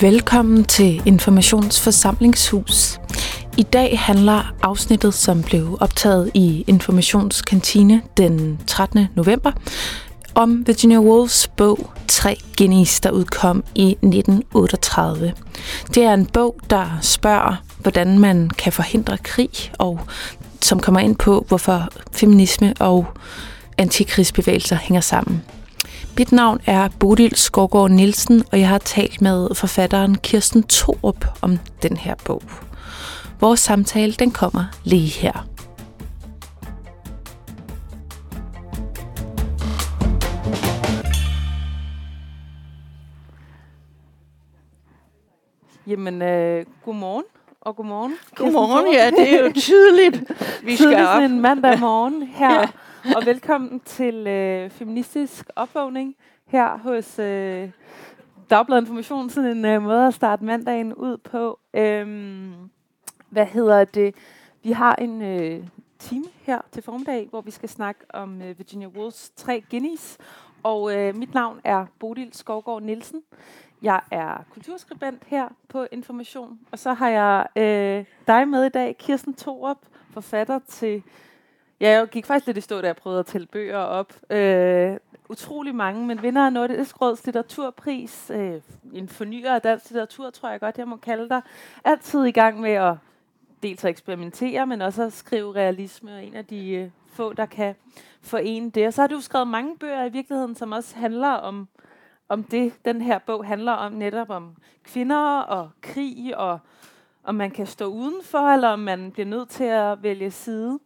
Velkommen til Informationsforsamlingshus. I dag handler afsnittet, som blev optaget i Informationskantine den 13. november, om Virginia Woolfs bog 3 Guineas, der udkom i 1938. Det er en bog, der spørger, hvordan man kan forhindre krig, og som kommer ind på, hvorfor feminisme og antikrigsbevægelser hænger sammen. Mit navn er Bodil Skovgaard Nielsen, og jeg har talt med forfatteren Kirsten Thorup om den her bog. Vores samtale den kommer lige her. Jamen, øh, godmorgen og godmorgen. Godmorgen, ja, det er jo tydeligt. Vi skal op. en mandag morgen her. ja. Og velkommen til øh, Feministisk Opvågning her hos øh, Dagbladet Information. Sådan en øh, måde at starte mandagen ud på. Øhm, hvad hedder det? Vi har en øh, time her til formiddag, hvor vi skal snakke om øh, Virginia Woolfs tre guineas. Og øh, mit navn er Bodil Skovgaard Nielsen. Jeg er kulturskribent her på Information, og så har jeg øh, dig med i dag, Kirsten Thorup, forfatter til... Ja, jeg gik faktisk lidt i stå, da jeg prøvede at tælle bøger op. Øh, utrolig mange, men vinder af Nordisk Råds litteraturpris, øh, en fornyer af dansk litteratur, tror jeg godt, jeg må kalde dig. Altid i gang med at dels at eksperimentere, men også at skrive realisme, og en af de øh, få, der kan forene det. Og så har du skrevet mange bøger i virkeligheden, som også handler om om det, den her bog handler om, netop om kvinder og krig, og om man kan stå udenfor, eller om man bliver nødt til at vælge side.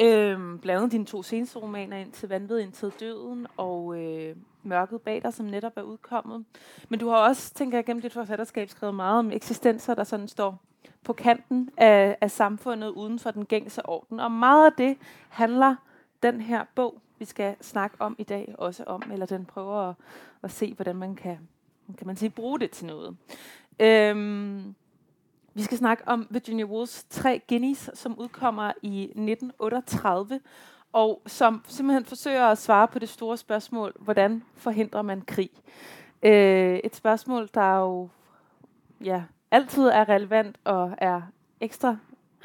Øhm, blandet dine to seneste romaner, ind til Vanvid, ind til Døden, og øh, Mørket bag dig, som netop er udkommet. Men du har også, tænker jeg, gennem dit forfatterskab skrevet meget om eksistenser, der sådan står på kanten af, af samfundet uden for den gængse orden. Og meget af det handler den her bog vi skal snakke om i dag også om, eller den prøver at, at se, hvordan man kan, kan man sige, bruge det til noget. Øhm, vi skal snakke om Virginia Woolfs tre guineas, som udkommer i 1938, og som simpelthen forsøger at svare på det store spørgsmål, hvordan forhindrer man krig? Øh, et spørgsmål, der jo ja, altid er relevant og er ekstra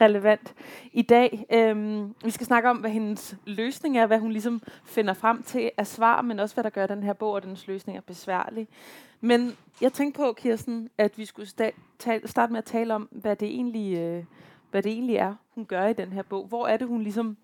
relevant i dag. Øhm, vi skal snakke om, hvad hendes løsning er, hvad hun ligesom finder frem til af svar, men også hvad der gør den her bog og dens løsning er besværlig. Men jeg tænkte på, Kirsten, at vi skulle sta- starte med at tale om, hvad det egentlig, øh, hvad det egentlig er, hun gør i den her bog. Hvor er det, hun ligesom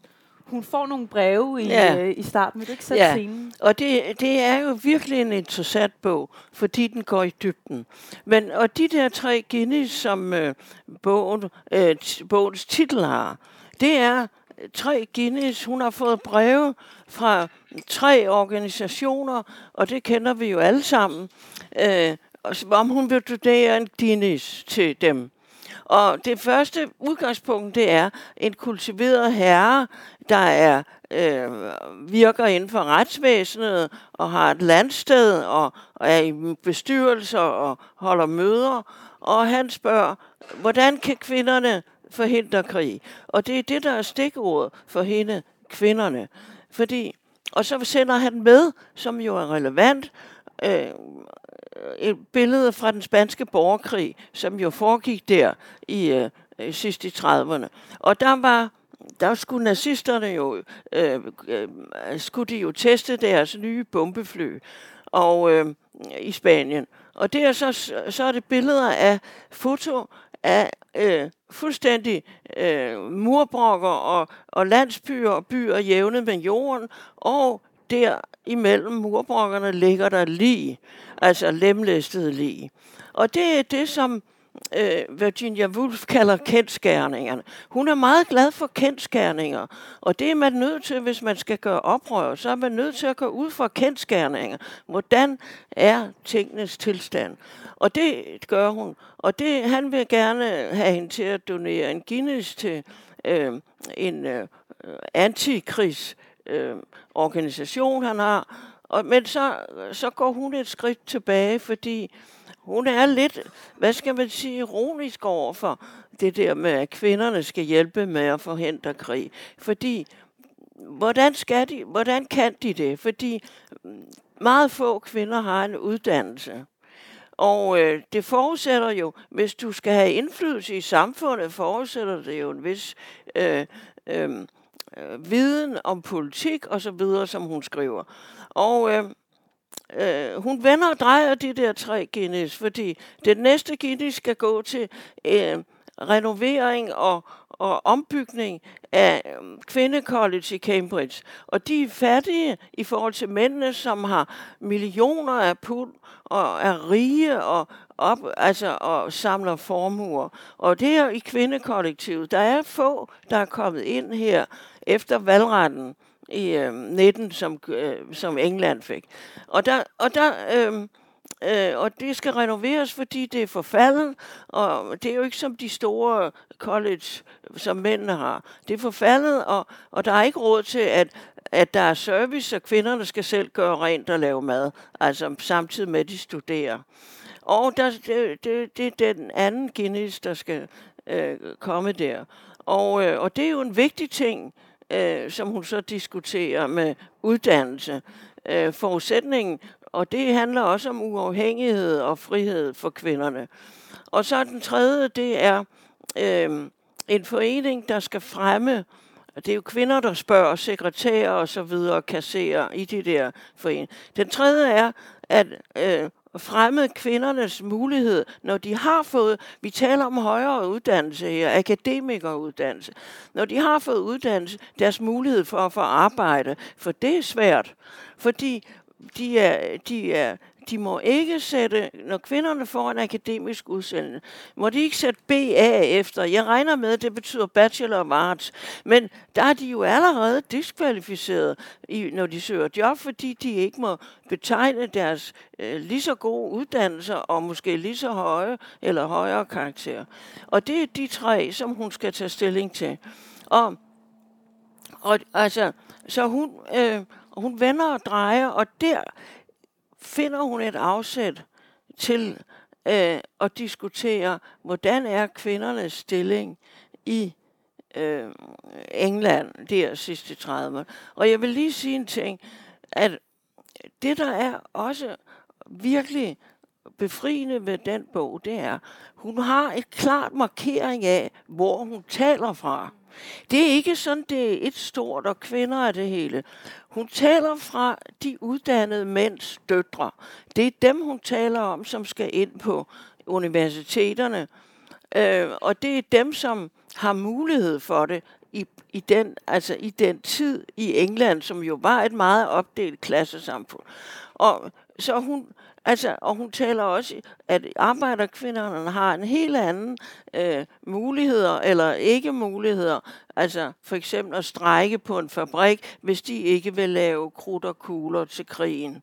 hun får nogle breve i, ja. øh, i starten. Vil du ikke sætte ja. scenen? og det, det er jo virkelig en interessant bog, fordi den går i dybden. Men, og de der tre Guinness, som øh, bogen, øh, bogens titel har, det er tre Guinness. Hun har fået breve fra tre organisationer, og det kender vi jo alle sammen, øh, om hun vil donere en Guinness til dem. Og det første udgangspunkt, det er en kultiveret herre, der er øh, virker inden for retsvæsenet og har et landsted og, og er i bestyrelser og holder møder. Og han spørger, hvordan kan kvinderne forhindre krig? Og det er det, der er stikordet for hende, kvinderne. Fordi, og så sender han med, som jo er relevant, øh, Øh, et billede fra den spanske borgerkrig, som jo foregik der i øh, sidst i 30'erne. Og der var der skulle nazisterne jo, øh, øh, skulle de jo teste deres nye bombefly og øh, i Spanien. Og det er så, så er det billeder af foto af øh, fuldstændig øh, murbrokker og, og landsbyer og byer jævnet med jorden, og der imellem murbrokkerne ligger der lige, altså lemlæstede lige. Og det er det, som øh, Virginia Woolf kalder kendskærningerne. Hun er meget glad for kendskærninger, og det er man nødt til, hvis man skal gøre oprør, så er man nødt til at gå ud fra kendskærninger. Hvordan er tingenes tilstand? Og det gør hun. Og det, han vil gerne have hende til at donere en Guinness til øh, en øh, antikrigs øh, organisation, han har. Og, men så, så går hun et skridt tilbage, fordi hun er lidt, hvad skal man sige, ironisk over for det der med, at kvinderne skal hjælpe med at forhindre krig. Fordi, hvordan, skal de, hvordan kan de det? Fordi mm, meget få kvinder har en uddannelse. Og øh, det forudsætter jo, hvis du skal have indflydelse i samfundet, forudsætter det jo en vis øh, øh, øh, viden om politik og så videre, som hun skriver. Og øh, øh, hun vender og drejer de der tre Guinness, fordi det næste Guinness skal gå til øh, renovering og, og ombygning af øhm, kvindecollege i Cambridge. Og de er fattige i forhold til mændene, som har millioner af pund og er rige og, op, altså, og samler formuer. Og det er i kvindekollektivet. Der er få, der er kommet ind her efter valgretten i øh, 19, som, øh, som England fik. Og der, og der øh, Øh, og det skal renoveres, fordi det er forfaldet, og det er jo ikke som de store college, som mændene har. Det er forfaldet, og, og der er ikke råd til, at, at der er service, og kvinderne skal selv gøre rent og lave mad, altså samtidig med, at de studerer. Og der, det, det, det er den anden Guinness, der skal øh, komme der. Og, øh, og det er jo en vigtig ting, øh, som hun så diskuterer med uddannelse. Øh, forudsætningen og det handler også om uafhængighed og frihed for kvinderne. Og så den tredje, det er øh, en forening, der skal fremme det er jo kvinder, der spørger sekretærer og så videre, kasserer i de der foreninger. Den tredje er at øh, fremme kvindernes mulighed, når de har fået, vi taler om højere uddannelse her, akademikeruddannelse, når de har fået uddannelse, deres mulighed for at få arbejde, for det er svært. Fordi de, er, de, er, de må ikke sætte, når kvinderne får en akademisk udsendelse, må de ikke sætte BA efter. Jeg regner med, at det betyder Bachelor of Arts. Men der er de jo allerede diskvalificeret, i, når de søger job, fordi de ikke må betegne deres øh, lige så gode uddannelser og måske lige så høje eller højere karakterer. Og det er de tre, som hun skal tage stilling til. Og, og altså, så hun... Øh, og hun vender og drejer, og der finder hun et afsæt til øh, at diskutere, hvordan er kvindernes stilling i øh, England der sidste 30 år. Og jeg vil lige sige en ting, at det der er også virkelig befriende ved den bog, det er, hun har et klart markering af, hvor hun taler fra. Det er ikke sådan, det er et stort, og kvinder er det hele. Hun taler fra de uddannede mænds døtre. Det er dem, hun taler om, som skal ind på universiteterne. Øh, og det er dem, som har mulighed for det i, i, den, altså i den tid i England, som jo var et meget opdelt klassesamfund. Og så hun, Altså, og hun taler også, at arbejderkvinderne har en helt anden øh, muligheder eller ikke muligheder. Altså for eksempel at strække på en fabrik, hvis de ikke vil lave krudt og kugler til krigen.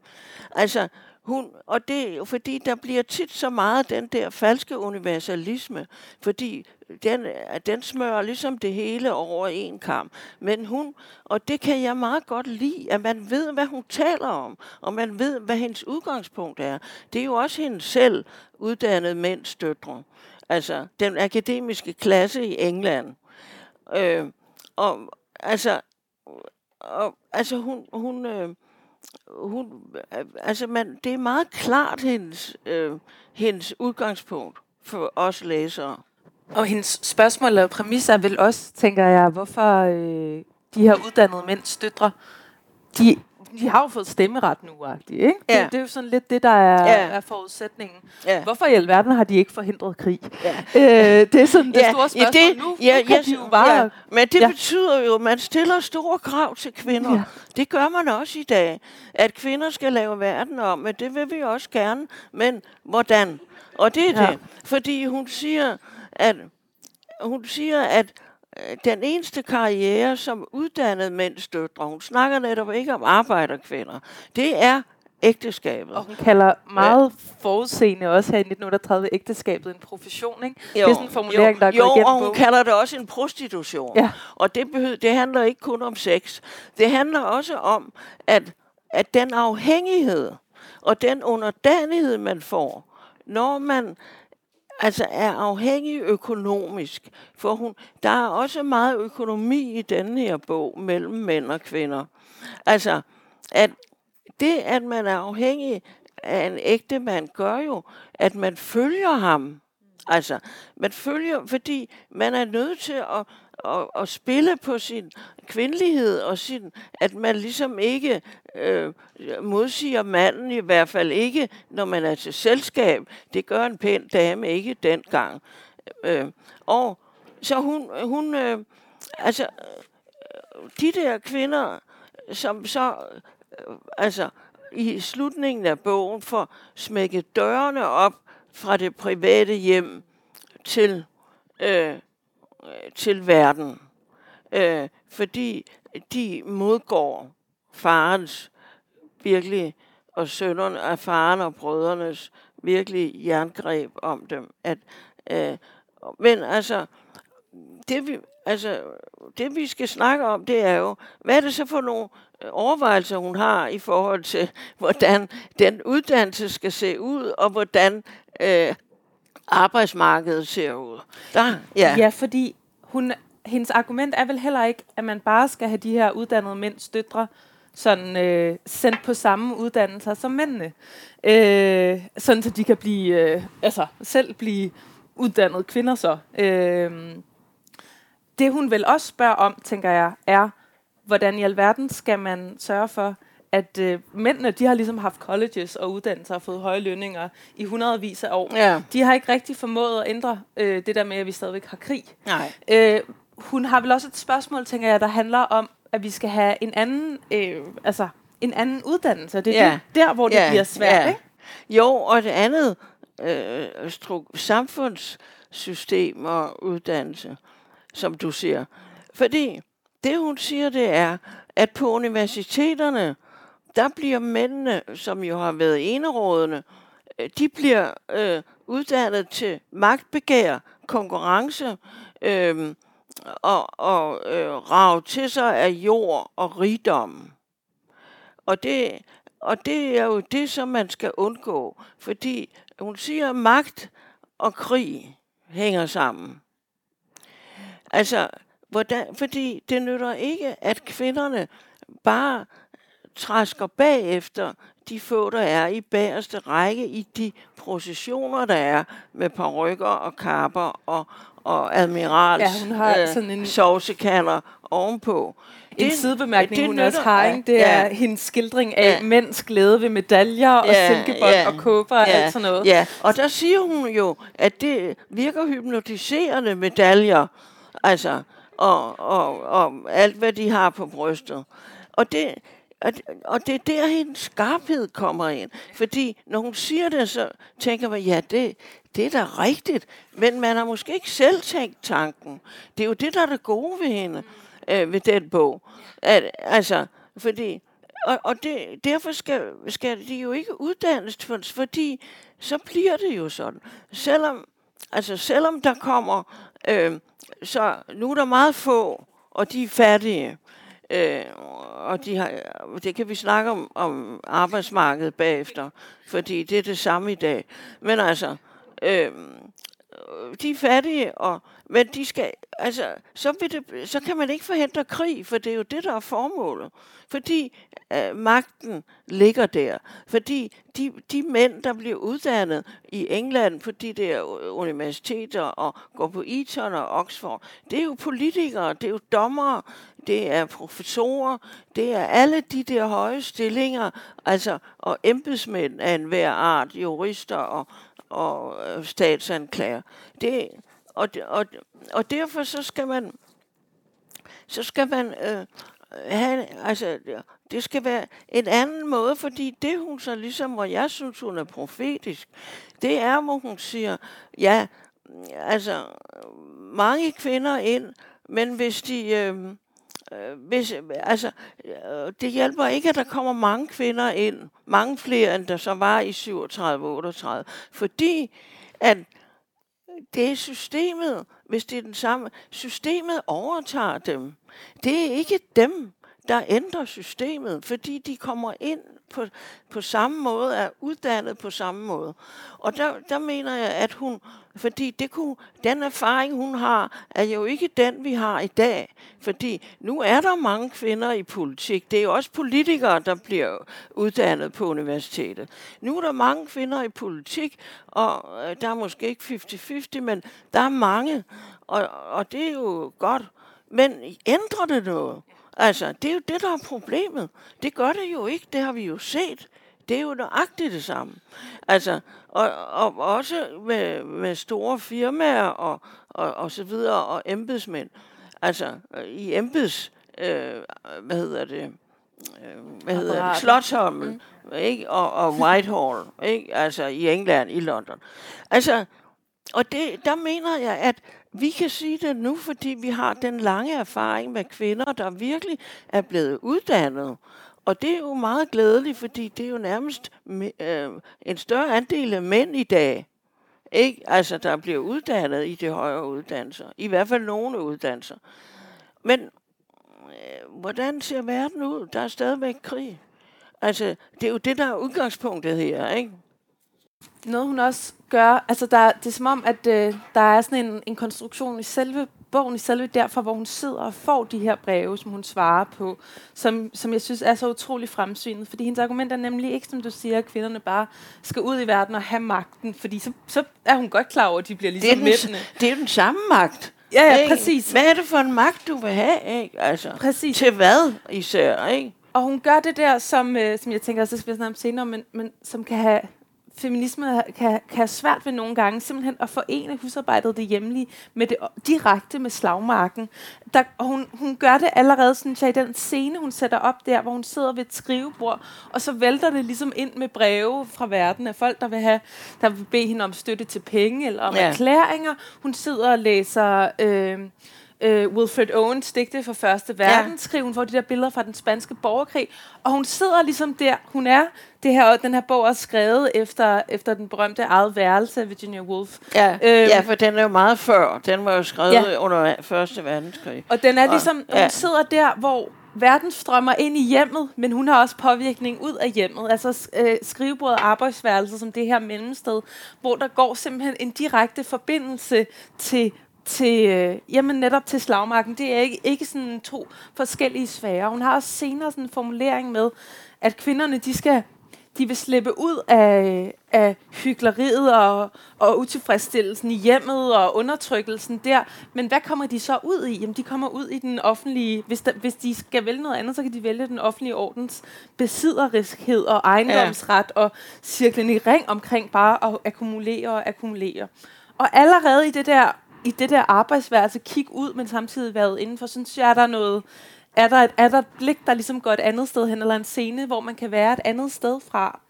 Altså, hun, og det er jo fordi, der bliver tit så meget den der falske universalisme, fordi den, den smører ligesom det hele over en kamp. Men hun, og det kan jeg meget godt lide, at man ved, hvad hun taler om, og man ved, hvad hendes udgangspunkt er. Det er jo også hende selv uddannet mænds døtre. Altså, den akademiske klasse i England. Øh, og altså, og, altså hun, hun øh, hun, altså man, det er meget klart hendes, øh, hendes udgangspunkt for os læsere. Og hendes spørgsmål og præmis er vel også, tænker jeg, hvorfor øh, de her uddannede mænds døtre, de de har jo fået stemmeret nu, ikke? Ja. Det, det er jo sådan lidt det, der er, ja. er forudsætningen. Ja. Hvorfor i alverden har de ikke forhindret krig? Ja. Øh, det er sådan det ja. store spørgsmål ja, det, nu. Ja, nu kan ja, de jo bare... Ja. Men det ja. betyder jo, at man stiller store krav til kvinder. Ja. Det gør man også i dag. At kvinder skal lave verden om, men det vil vi også gerne. Men hvordan? Og det er ja. det. Fordi hun siger, at hun siger, at den eneste karriere som uddannet mænds døtre, hun snakker netop ikke om arbejderkvinder, det er ægteskabet. Og hun kalder meget forudseende også her i 1938 ægteskabet en profession, ikke? Jo, det er sådan en formulering, jo, der jo, går igennem og hun kalder det også en prostitution. Ja. Og det, behøver, det handler ikke kun om sex. Det handler også om, at, at den afhængighed og den underdanighed, man får, når man altså er afhængig økonomisk. For hun, der er også meget økonomi i denne her bog mellem mænd og kvinder. Altså, at det, at man er afhængig af en ægte mand gør jo, at man følger ham. Altså, man følger, fordi man er nødt til at, at, at spille på sin kvindelighed, og sin, at man ligesom ikke øh, modsiger manden, i hvert fald ikke, når man er til selskab. Det gør en pæn dame ikke dengang. Øh, og så hun, hun øh, altså, øh, de der kvinder, som så, øh, altså, i slutningen af bogen får smækket dørene op fra det private hjem til, øh, Øh, til verden. Øh, fordi de modgår farens virkelig, og sønderne af faren og brødrenes virkelig jerngreb om dem. At, øh, men altså, det vi, altså, det vi skal snakke om, det er jo, hvad er det så for nogle øh, overvejelser, hun har i forhold til, hvordan den uddannelse skal se ud, og hvordan øh, arbejdsmarkedet ser ud. Der, ja. ja, fordi hun, hendes argument er vel heller ikke, at man bare skal have de her uddannede mænds døtre sådan øh, sendt på samme uddannelser som mændene. Øh, sådan så de kan blive, øh, altså selv blive uddannede kvinder så. Øh, det hun vel også spørger om, tænker jeg, er, hvordan i alverden skal man sørge for, at øh, mændene, de har ligesom haft colleges og uddannelser og fået høje lønninger i hundredvis af år. Ja. De har ikke rigtig formået at ændre øh, det der med, at vi stadigvæk har krig. Nej. Øh, hun har vel også et spørgsmål, tænker jeg, der handler om, at vi skal have en anden, øh, altså en anden uddannelse. Det er ja. det, der, hvor det ja. bliver svært, ja. ikke? Jo, og det andet øh, samfundssystem og uddannelse, som du siger. Fordi det, hun siger, det er, at på universiteterne, der bliver mændene, som jo har været enerådende, øh, de bliver øh, uddannet til magtbegær, konkurrence øh, og, og øh, rave til sig af jord og rigdom. Og det, og det er jo det, som man skal undgå, fordi hun siger, at magt og krig hænger sammen. Altså, hvordan, fordi det nytter ikke, at kvinderne bare træsker bagefter de få, der er i bagerste række i de processioner, der er med parrykker og kapper og, og admirals ja, hun har øh, sådan en sovsekander ovenpå. En det, sidebemærkning, det hun også har, ikke? det ja, er hendes skildring af ja, mænds glæde ved medaljer og ja, silkebånd ja, og kåber og ja, alt sådan noget. Ja, og der siger hun jo, at det virker hypnotiserende medaljer, altså, og, og, og alt, hvad de har på brystet. Og det, og, og det er der, hendes skarphed kommer ind. Fordi når hun siger det, så tænker man, ja, det, det er da rigtigt. Men man har måske ikke selv tænkt tanken. Det er jo det, der er det gode ved hende, øh, ved den bog. At, altså, fordi, og, og det, derfor skal, skal de jo ikke uddannes, for, fordi så bliver det jo sådan. Selvom, altså, selvom der kommer, øh, så nu er der meget få, og de er fattige. Øh, og de har, øh, det kan vi snakke om, om arbejdsmarkedet bagefter, fordi det er det samme i dag. Men altså, øh, de er fattige, og, men de skal, altså, så, vil det, så kan man ikke forhindre krig, for det er jo det, der er formålet. Fordi øh, magten ligger der. Fordi de, de mænd, der bliver uddannet i England på de der universiteter og går på Eton og Oxford, det er jo politikere, det er jo dommere, det er professorer, det er alle de der høje stillinger, altså, og embedsmænd af enhver art, jurister og, og øh, statsanklager. Det, og, og, og derfor så skal man, så skal man øh, have, altså, det skal være en anden måde, fordi det hun så ligesom, hvor jeg synes, hun er profetisk, det er, hvor hun siger, ja, altså, mange kvinder ind, men hvis de, øh, øh, hvis, altså, øh, det hjælper ikke, at der kommer mange kvinder ind, mange flere, end der så var i 37-38, fordi at det er systemet, hvis det er den samme, systemet overtager dem. Det er ikke dem, der ændrer systemet, fordi de kommer ind på, på samme måde, er uddannet på samme måde. Og der, der mener jeg, at hun, fordi det kunne, den erfaring, hun har, er jo ikke den, vi har i dag. Fordi nu er der mange kvinder i politik. Det er jo også politikere, der bliver uddannet på universitetet. Nu er der mange kvinder i politik, og øh, der er måske ikke 50-50, men der er mange. Og, og det er jo godt. Men ændrer det noget? Altså, det er jo det, der er problemet. Det gør det jo ikke. Det har vi jo set. Det er jo nøjagtigt det samme. Altså, og, og også med, med store firmaer og, og, og så videre, og embedsmænd. Altså, i embeds, øh, hvad hedder det, øh, hvad hedder det, Slottholmen, mm. ikke? Og, og Whitehall, ikke? Altså, i England, i London. Altså, og det, der mener jeg, at vi kan sige det nu, fordi vi har den lange erfaring med kvinder, der virkelig er blevet uddannet. Og det er jo meget glædeligt, fordi det er jo nærmest øh, en større andel af mænd i dag, ikke? Altså, der bliver uddannet i de højere uddannelser. I hvert fald nogle uddannelser. Men øh, hvordan ser verden ud? Der er stadigvæk krig. Altså, det er jo det, der er udgangspunktet her, ikke? Noget hun også gør, altså der, det er som om, at øh, der er sådan en, en konstruktion i selve bogen, i selve derfor, hvor hun sidder og får de her breve, som hun svarer på, som, som jeg synes er så utrolig fremsynet. Fordi hendes argument er nemlig ikke, som du siger, at kvinderne bare skal ud i verden og have magten, fordi så, så er hun godt klar over, at de bliver ligesom det er den, Det er den samme magt. Ja, ja, ikke? præcis. Hvad er det for en magt, du vil have? Ikke? Altså, præcis. Til hvad især? Ikke? Og hun gør det der, som, øh, som jeg tænker, så skal vi snakke om senere, men, men som kan have feminisme kan, kan have svært ved nogle gange simpelthen at forene husarbejdet det hjemlige med det direkte med slagmarken. Der, og hun, hun gør det allerede, synes jeg, i den scene, hun sætter op der, hvor hun sidder ved et skrivebord, og så vælter det ligesom ind med breve fra verden af folk, der vil, have, der vil bede hende om støtte til penge eller om ja. erklæringer. Hun sidder og læser... Øh, øh, Wilfred Owens digte fra Første Verdenskrig. Ja. Hun får de der billeder fra den spanske borgerkrig. Og hun sidder ligesom der. Hun er det her, den her bog er skrevet efter, efter den berømte eget værelse af Virginia Woolf. Ja, øhm, ja, for den er jo meget før. Den var jo skrevet ja. under Første Verdenskrig. Og den er ligesom, ja. hun sidder der, hvor verden strømmer ind i hjemmet, men hun har også påvirkning ud af hjemmet. Altså øh, skrivebordet og arbejdsværelse som det her mellemsted, hvor der går simpelthen en direkte forbindelse til til, øh, jamen netop til slagmarken. Det er ikke, ikke sådan to forskellige sfærer. Hun har også senere sådan en formulering med, at kvinderne, de skal de vil slippe ud af, af hyggeleriet og, og utilfredsstillelsen i hjemmet og undertrykkelsen der. Men hvad kommer de så ud i? Jamen, de kommer ud i den offentlige... Hvis, der, hvis de skal vælge noget andet, så kan de vælge den offentlige ordens besidderiskhed og ejendomsret ja. og cirklen i ring omkring bare at akkumulere og akkumulere. Og allerede i det der i det der arbejdsværelse kigge ud, men samtidig været indenfor, synes jeg, er der noget, er der, et, er der et blik, der ligesom går et andet sted hen, eller en scene, hvor man kan være et andet sted fra.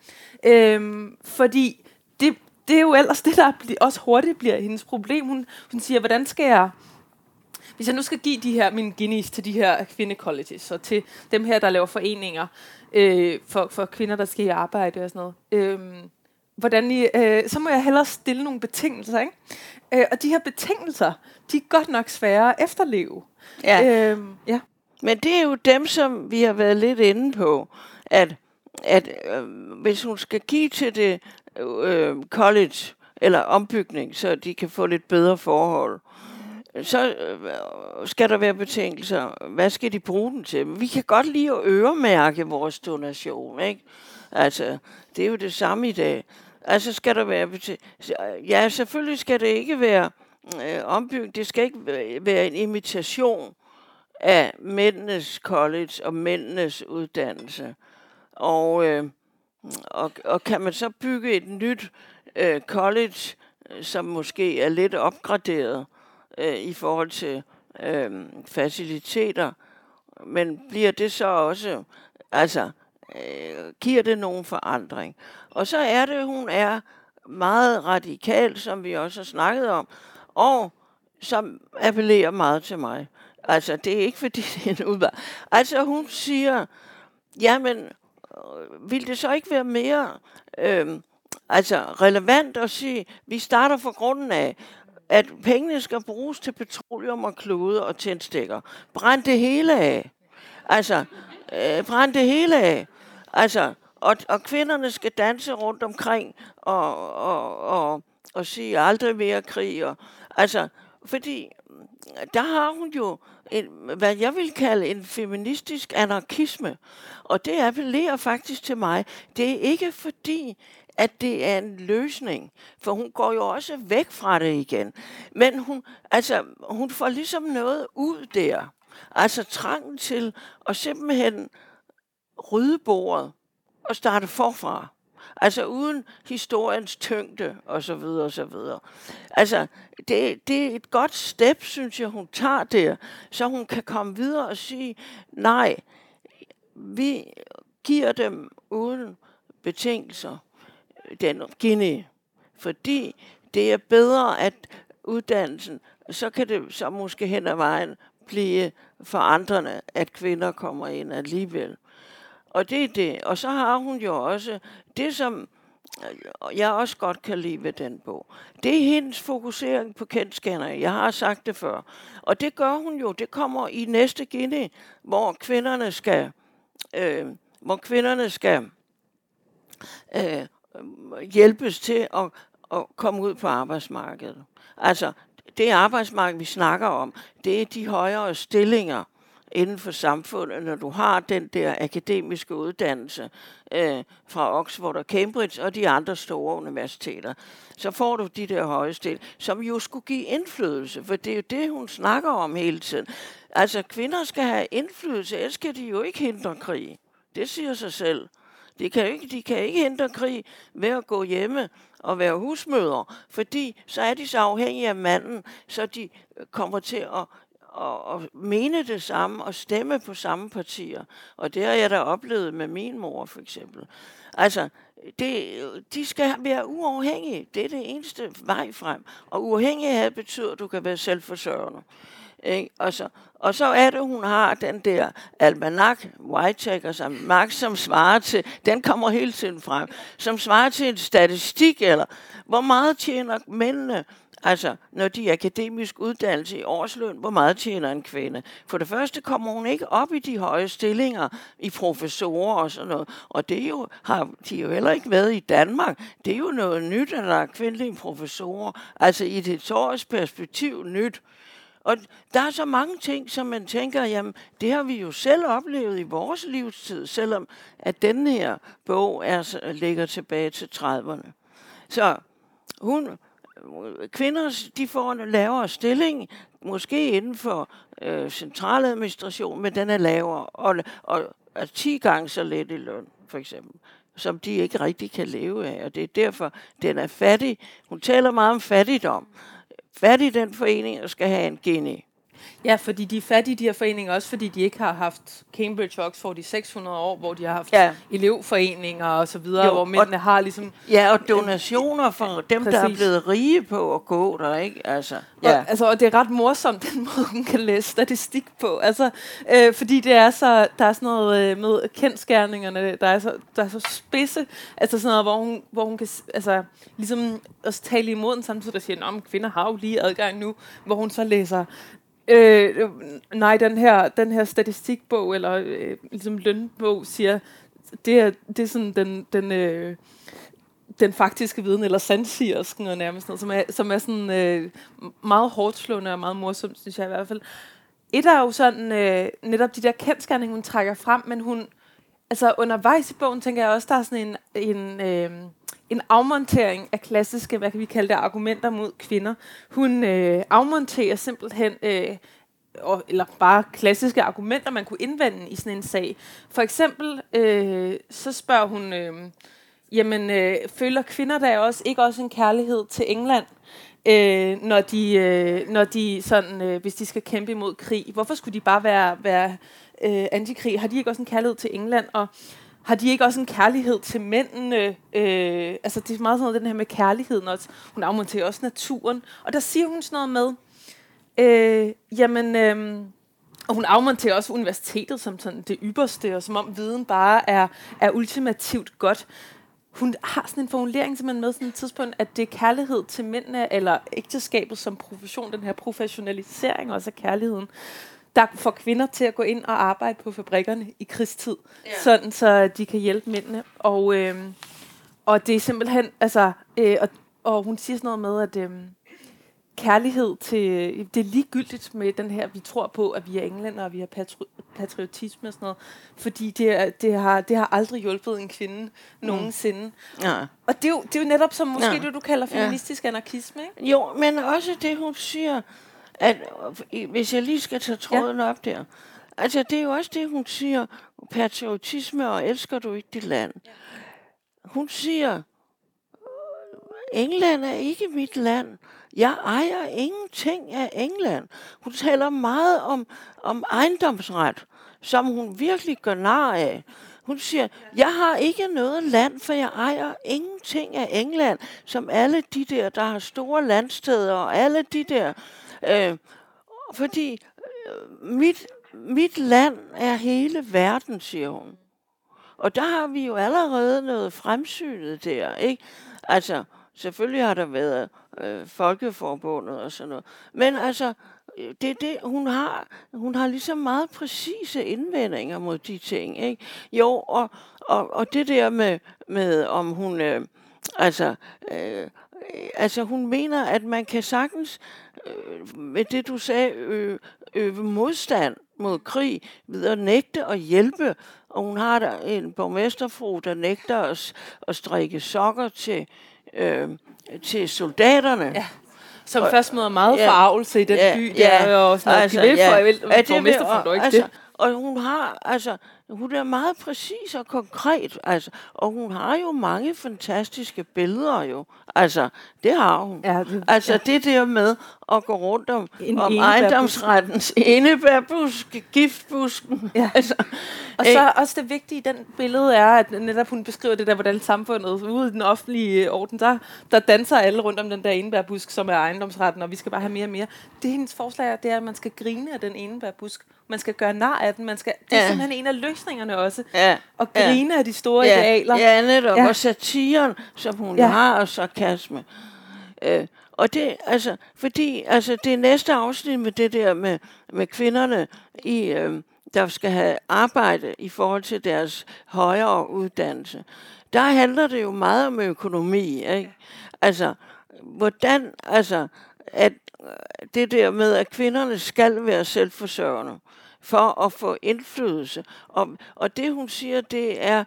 Øhm, fordi det, det er jo ellers det, der også hurtigt bliver hendes problem. Hun, hun siger, hvordan skal jeg... Hvis jeg nu skal give de her mine guineas til de her kvindecolleges, og til dem her, der laver foreninger øh, for, for kvinder, der skal i arbejde og sådan noget, øh, hvordan I, øh, så må jeg hellere stille nogle betingelser. Ikke? Øh, og de her betingelser, de er godt nok svære at efterleve. Ja. Øh, ja. Men det er jo dem, som vi har været lidt inde på, at, at øh, hvis hun skal give til det øh, college eller ombygning, så de kan få lidt bedre forhold, så øh, skal der være betingelser. Hvad skal de bruge den til? Vi kan godt lide at øremærke vores donation, ikke? Altså, det er jo det samme i dag. Altså skal der være... Ja, selvfølgelig skal det ikke være øh, ombygget. Det skal ikke være en imitation af mændenes college og mændenes uddannelse. Og, øh, og, og kan man så bygge et nyt øh, college, som måske er lidt opgraderet øh, i forhold til øh, faciliteter, men bliver det så også, altså, øh, giver det nogen forandring? Og så er det, hun er meget radikal, som vi også har snakket om, og som appellerer meget til mig. Altså, det er ikke fordi, det er en udvej. Altså, hun siger, jamen, øh, vil det så ikke være mere øh, altså, relevant at sige, vi starter fra grunden af, at pengene skal bruges til petroleum og klode og tændstikker. Brænd det hele af. Altså, øh, brænd det hele af. Altså, og, og kvinderne skal danse rundt omkring og, og, og, og sige aldrig mere krig. Og, altså, fordi der har hun jo en, hvad jeg vil kalde en feministisk anarkisme. Og det appellerer faktisk til mig. Det er ikke fordi, at det er en løsning, for hun går jo også væk fra det igen. Men hun, altså, hun får ligesom noget ud der. Altså trangen til at simpelthen rydde bordet og starte forfra. Altså uden historiens tyngde og så videre og så videre. Altså, det, det er et godt step, synes jeg, hun tager der, så hun kan komme videre og sige, nej, vi giver dem uden betingelser den Guinea, fordi det er bedre, at uddannelsen, så kan det så måske hen ad vejen blive forandrende, at kvinder kommer ind alligevel. Og det er det. Og så har hun jo også det, som øh, jeg også godt kan lide ved den bog. Det er hendes fokusering på kendskærner. Jeg har sagt det før. Og det gør hun jo. Det kommer i næste Guinea, hvor kvinderne skal, øh, hvor kvinderne skal øh, hjælpes til at, at komme ud på arbejdsmarkedet. Altså, det arbejdsmarked, vi snakker om, det er de højere stillinger inden for samfundet, når du har den der akademiske uddannelse øh, fra Oxford og Cambridge og de andre store universiteter, så får du de der høje stil, som jo skulle give indflydelse, for det er jo det, hun snakker om hele tiden. Altså, kvinder skal have indflydelse, ellers skal de jo ikke hindre krig. Det siger sig selv. De kan, ikke, de kan ikke hindre krig ved at gå hjemme og være husmødre, fordi så er de så afhængige af manden, så de kommer til at og, og mene det samme og stemme på samme partier. Og det har jeg da oplevet med min mor, for eksempel. Altså, det, de skal være uafhængige. Det er det eneste vej frem. Og uafhængighed betyder, at du kan være selvforsørgende. Ikke? Og, så, og så er det, hun har den der almanak, Whitechecker, som Max, som svarer til, den kommer hele tiden frem, som svarer til en statistik, eller hvor meget tjener mændene, altså når de er akademisk uddannelse i årsløn, hvor meget tjener en kvinde. For det første kommer hun ikke op i de høje stillinger i professorer og sådan noget, og det er jo, har de jo heller ikke været i Danmark. Det er jo noget nyt, at der er kvindelige professorer, altså i et historisk perspektiv nyt. Og der er så mange ting, som man tænker, jamen, det har vi jo selv oplevet i vores livstid, selvom at den her bog er, ligger tilbage til 30'erne. Så hun, kvinder, de får en lavere stilling, måske inden for øh, centraladministration, men den er lavere, og, og er 10 gange så let i løn, for eksempel som de ikke rigtig kan leve af, og det er derfor, den er fattig. Hun taler meget om fattigdom, fat i den forening og skal have en geni. Ja, fordi de er fattige, de her foreninger, også fordi de ikke har haft Cambridge og Oxford i 600 år, hvor de har haft ja. elevforeninger og så videre, jo, hvor mændene har ligesom... Ja, og donationer for dem, præcis. der er blevet rige på at gå der, ikke? Altså, ja. og, altså, og det er ret morsomt, den måde, hun kan læse statistik på. Altså, øh, fordi det er så, der er sådan noget øh, med kendskærningerne, der er så, der er så spidse, altså sådan noget, hvor hun, hvor hun kan altså, ligesom også tale imod den samtidig, der siger, at kvinder har jo lige adgang nu, hvor hun så læser Øh, nej, den her, den her statistikbog, eller øh, ligesom lønbog, siger, det er, det er sådan den, den, øh, den faktiske viden, eller sandsigersken og nærmest noget, som er, som er sådan øh, meget hårdt slående og meget morsomt, synes jeg i hvert fald. Et er jo sådan, øh, netop de der kendskærninger, hun trækker frem, men hun, altså undervejs i bogen, tænker jeg også, der er sådan en, en øh, en afmontering af klassiske, hvad kan vi kalde det, argumenter mod kvinder. Hun øh, afmonterer simpelthen, øh, og, eller bare klassiske argumenter, man kunne indvende i sådan en sag. For eksempel, øh, så spørger hun, øh, jamen, øh, føler kvinder der også ikke også en kærlighed til England? øh, når de, øh, når de sådan, øh, hvis de skal kæmpe imod krig. Hvorfor skulle de bare være, være øh, antikrig? Har de ikke også en kærlighed til England? Og har de ikke også en kærlighed til mændene? Øh, altså, det er meget sådan noget, den her med kærligheden også. Hun afmonterer også naturen. Og der siger hun sådan noget med, øh, jamen, øh, og hun afmonterer også universitetet som sådan det ypperste, og som om viden bare er, er ultimativt godt. Hun har sådan en formulering simpelthen med sådan et tidspunkt, at det er kærlighed til mændene, eller ægteskabet som profession, den her professionalisering også af kærligheden der får kvinder til at gå ind og arbejde på fabrikkerne i krigstid, ja. sådan så de kan hjælpe mændene. Og, øh, og det er simpelthen, altså, øh, og, og hun siger sådan noget med, at... Øh, kærlighed til, det er ligegyldigt med den her, vi tror på, at vi er englænder, og vi har patri- patriotisme og sådan noget, fordi det, er, det, har, det har aldrig hjulpet en kvinde mm. nogensinde. Ja. Og det er, jo, det er jo netop som måske ja. det, du kalder feministisk ja. anarkisme, ikke? Jo, men også det, hun siger, at hvis jeg lige skal tage tråden ja. op der, altså det er jo også det, hun siger, patriotisme og elsker du ikke dit land. Ja. Hun siger, England er ikke mit land. Jeg ejer ingenting af England. Hun taler meget om, om ejendomsret, som hun virkelig gør nar af. Hun siger, jeg har ikke noget land, for jeg ejer ingenting af England, som alle de der, der har store landsteder, og alle de der. Øh, fordi øh, mit, mit land er hele verden, siger hun. Og der har vi jo allerede noget fremsynet der, ikke? Altså, selvfølgelig har der været øh, Folkeforbundet og sådan noget. Men altså, øh, det er det, hun har, hun har ligesom meget præcise indvendinger mod de ting, ikke? Jo, og, og, og det der med, med om hun, øh, altså, øh, altså hun mener, at man kan sagtens, øh, med det du sagde, øh, øve modstand mod krig ved at nægte at hjælpe. Og hun har der en borgmesterfru, der nægter at, at strikke sokker til, øh, til soldaterne. Ja. Som og, først møder meget ja, forarvelse i den ja, by, der ja, og sådan noget. Altså, de vil ja, for, jeg vil, ja, det vil, og, ikke altså, det. Og hun har, altså, hun er meget præcis og konkret, altså, og hun har jo mange fantastiske billeder jo. Altså, det har hun. Ja, det, altså, ja. det der med at gå rundt om, en om ejendomsrettens enebærbusk, giftbusken. Ja. Altså, og så øh, også det vigtige i den billede er, at netop hun beskriver det der, hvordan samfundet ude i den offentlige orden, der, der danser alle rundt om den der enebærbusk, som er ejendomsretten, og vi skal bare have mere og mere. Det hendes forslag er, det er, at man skal grine af den enebærbusk. Man skal gøre nar af den. Man skal, det er ja. simpelthen en af løsningerne også. Ja. Og grine ja. af de store ja. idealer. Ja, netop. Ja. Og satiren, som hun ja. har, og sarkasme. Øh, og det, altså, fordi, altså, det næste afsnit med det der med, med kvinderne i, øh, der skal have arbejde i forhold til deres højere uddannelse, der handler det jo meget om økonomi, ikke? Altså, hvordan, altså, at det der med, at kvinderne skal være selvforsørgende for at få indflydelse. Og, og det, hun siger, det er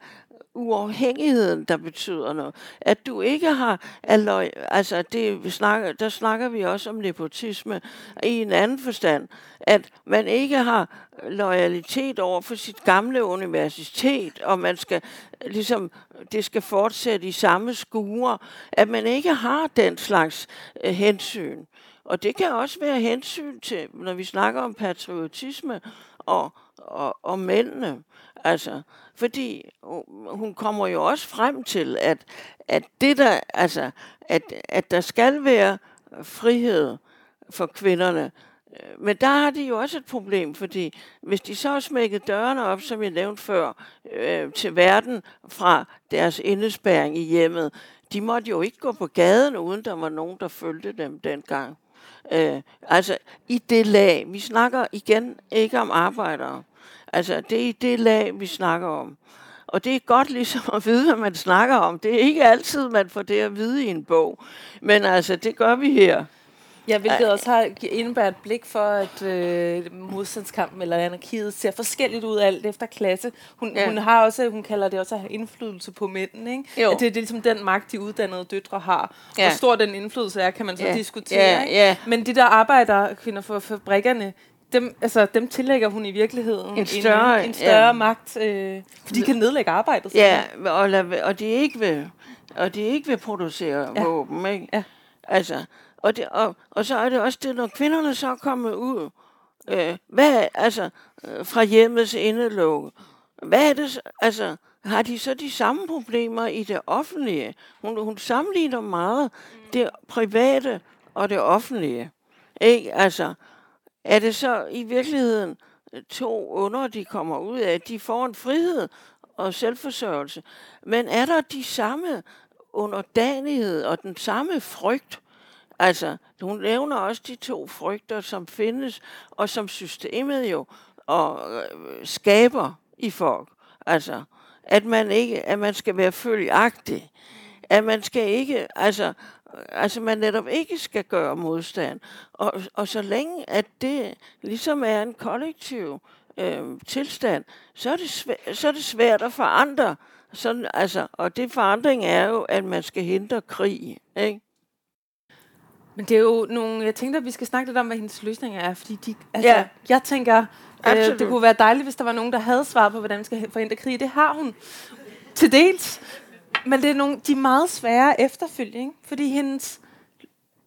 uafhængigheden, der betyder noget. At du ikke har, alloy, altså det, vi snakker, der snakker vi også om nepotisme i en anden forstand, at man ikke har loyalitet over for sit gamle universitet, og man skal ligesom, det skal fortsætte i samme skure, at man ikke har den slags øh, hensyn. Og det kan også være hensyn til, når vi snakker om patriotisme og, og, og mændene. Altså, fordi hun kommer jo også frem til, at, at det der, altså, at, at der skal være frihed for kvinderne. Men der har de jo også et problem, fordi hvis de så har smækket dørene op, som jeg nævnte før, øh, til verden fra deres indespæring i hjemmet, de måtte jo ikke gå på gaden, uden der var nogen, der følte dem dengang. Øh, altså i det lag, vi snakker igen ikke om arbejdere, Altså, det er i det lag, vi snakker om. Og det er godt ligesom at vide, hvad man snakker om. Det er ikke altid, man får det at vide i en bog. Men altså, det gør vi her. Ja, hvilket også har indebært et blik for, at øh, modstandskampen eller anarkiet ser forskelligt ud alt efter klasse. Hun, ja. hun har også, hun kalder det også at have indflydelse på mændene, ikke? Jo. At det, det er ligesom den magt, de uddannede døtre har. Ja. Hvor stor den indflydelse er, kan man så ja. diskutere. Ja, ikke? Ja. Men de der arbejder, kvinder for fabrikkerne, dem, altså, dem tillægger hun i virkeligheden en større, en, en større ja. magt, øh, for de kan nedlægge arbejdet. Ja, og, og de ikke vil, og de ikke vil producere ja. våben, ikke? Ja. Altså, og, det, og, og så er det også det, når kvinderne så kommer ud, øh, hvad, altså, øh, fra hjemmets indelåg, hvad er det, altså, har de så de samme problemer i det offentlige? Hun, hun sammenligner meget det private og det offentlige. Ikke? Altså, er det så i virkeligheden to under, de kommer ud af? De får en frihed og selvforsørgelse. Men er der de samme underdanighed og den samme frygt? Altså, hun nævner også de to frygter, som findes, og som systemet jo og, øh, skaber i folk. Altså, at man ikke, at man skal være følgagtig. At man skal ikke, altså, øh, altså man netop ikke skal gøre modstand. Og, og så længe, at det ligesom er en kollektiv øh, tilstand, så er, det svært, så er det svært at forandre. Sådan, altså, og det forandring er jo, at man skal hindre krig. Ikke? Men det er jo nogle... Jeg tænkte, at vi skal snakke lidt om, hvad hendes løsninger er. Fordi de, altså, ja. jeg tænker, øh, det kunne være dejligt, hvis der var nogen, der havde svaret på, hvordan man skal forhindre krig. Det har hun til dels. Men det er nogle, de er meget svære efterfølge, ikke? Fordi hendes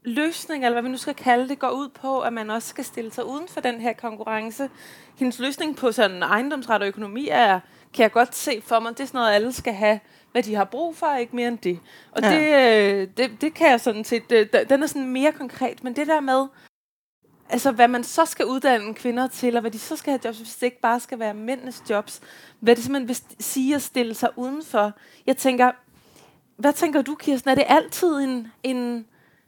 løsning, eller hvad vi nu skal kalde det, går ud på, at man også skal stille sig uden for den her konkurrence. Hendes løsning på sådan ejendomsret og økonomi er, kan jeg godt se for mig, det er sådan noget, alle skal have hvad de har brug for, ikke mere end det. Og ja. det, øh, det, det kan jeg sådan set, det, den er sådan mere konkret, men det der med, altså hvad man så skal uddanne kvinder til, og hvad de så skal have jobs, hvis det ikke bare skal være mændenes jobs, hvad det simpelthen vil sige at stille sig udenfor. Jeg tænker, hvad tænker du, Kirsten? Er det altid en, en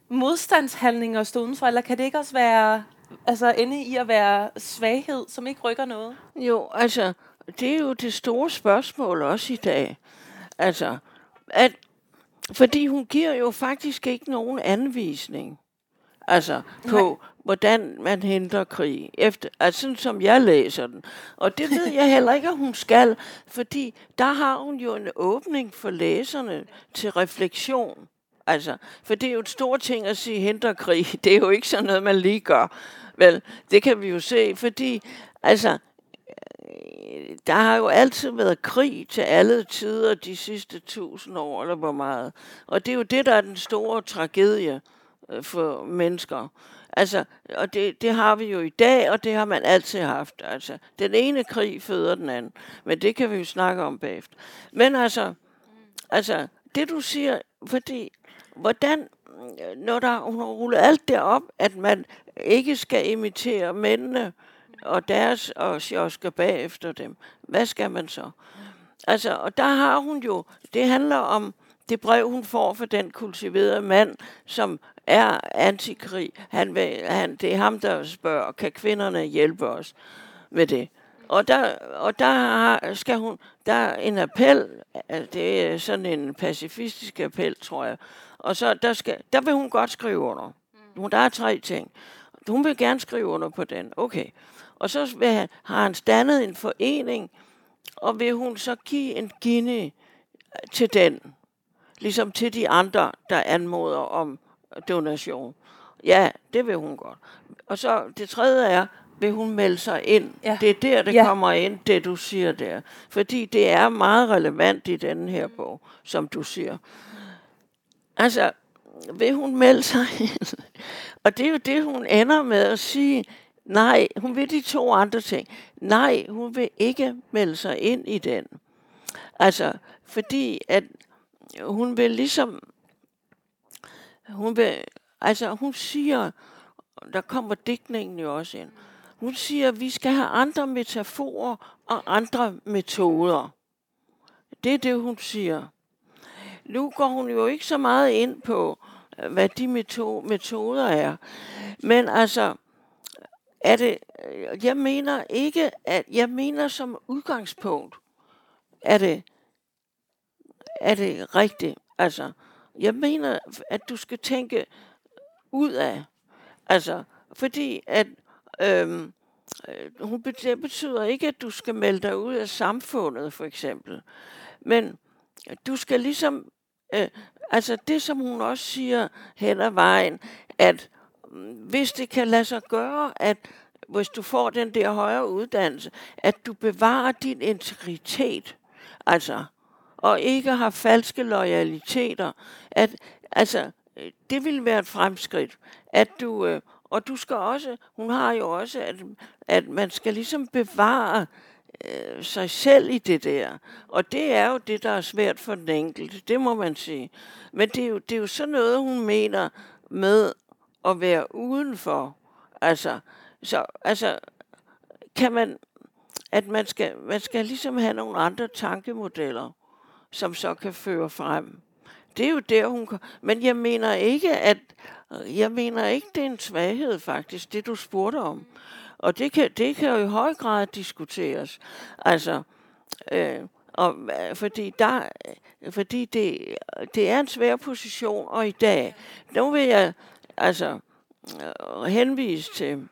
modstandshandling at stå udenfor, eller kan det ikke også være altså ende i at være svaghed, som ikke rykker noget? Jo, altså, det er jo det store spørgsmål også i dag. Altså, at, fordi hun giver jo faktisk ikke nogen anvisning. Altså, på Nej. hvordan man henter krig. Efter, altså, sådan som jeg læser den. Og det ved jeg heller ikke, at hun skal, fordi der har hun jo en åbning for læserne til refleksion. Altså, for det er jo et stort ting at sige henter krig. Det er jo ikke sådan noget, man lige gør. Vel, det kan vi jo se, fordi altså, Øh, der har jo altid været krig til alle tider de sidste tusind år, eller hvor meget. Og det er jo det, der er den store tragedie øh, for mennesker. Altså, og det, det har vi jo i dag, og det har man altid haft. Altså, den ene krig føder den anden. Men det kan vi jo snakke om bagefter. Men altså, altså det du siger, fordi, hvordan, øh, når der, hun har rullet alt det op, at man ikke skal imitere mændene, og deres og sjosker bagefter dem. Hvad skal man så? Altså, og der har hun jo, det handler om det brev, hun får for den kultiverede mand, som er antikrig. Han vil, han, det er ham, der spørger, kan kvinderne hjælpe os med det? Og der, og der har, skal hun, der er en appel, det er sådan en pacifistisk appel, tror jeg. Og så der, skal, der vil hun godt skrive under. Der er tre ting. Hun vil gerne skrive under på den. Okay. Og så vil han, har han dannet en forening, og vil hun så give en guinea til den, ligesom til de andre, der anmoder om donation. Ja, det vil hun godt. Og så det tredje er, vil hun melde sig ind. Ja. Det er der, det ja. kommer ind, det du siger der. Fordi det er meget relevant i denne her bog, som du siger. Altså, vil hun melde sig ind? Og det er jo det, hun ender med at sige, Nej, hun vil de to andre ting. Nej, hun vil ikke melde sig ind i den. Altså, fordi at hun vil ligesom, hun vil, altså hun siger, der kommer digtningen jo også ind, hun siger, at vi skal have andre metaforer og andre metoder. Det er det, hun siger. Nu går hun jo ikke så meget ind på, hvad de metoder er. Men altså, er det, øh, jeg mener ikke, at jeg mener som udgangspunkt, er det, er det rigtigt. Altså, jeg mener, at du skal tænke ud af. Altså, fordi at øhm, øh, hun, det betyder ikke, at du skal melde dig ud af samfundet, for eksempel. Men du skal ligesom, øh, altså det som hun også siger hen ad vejen, at hvis det kan lade sig gøre, at hvis du får den der højere uddannelse, at du bevarer din integritet, altså, og ikke har falske loyaliteter, at, altså, det vil være et fremskridt, at du, øh, og du skal også, hun har jo også, at, at man skal ligesom bevare øh, sig selv i det der. Og det er jo det, der er svært for den enkelte, det må man sige. Men det er jo, det er jo sådan noget, hun mener med at være udenfor. Altså, så altså, kan man, at man skal, man skal ligesom have nogle andre tankemodeller, som så kan føre frem. Det er jo der, hun kan. Men jeg mener ikke, at, jeg mener ikke, det er en svaghed faktisk, det du spurgte om. Og det kan, det kan jo i høj grad diskuteres. Altså, øh, og, øh, fordi der, fordi det, det er en svær position, og i dag, nu vil jeg altså øh, henvise til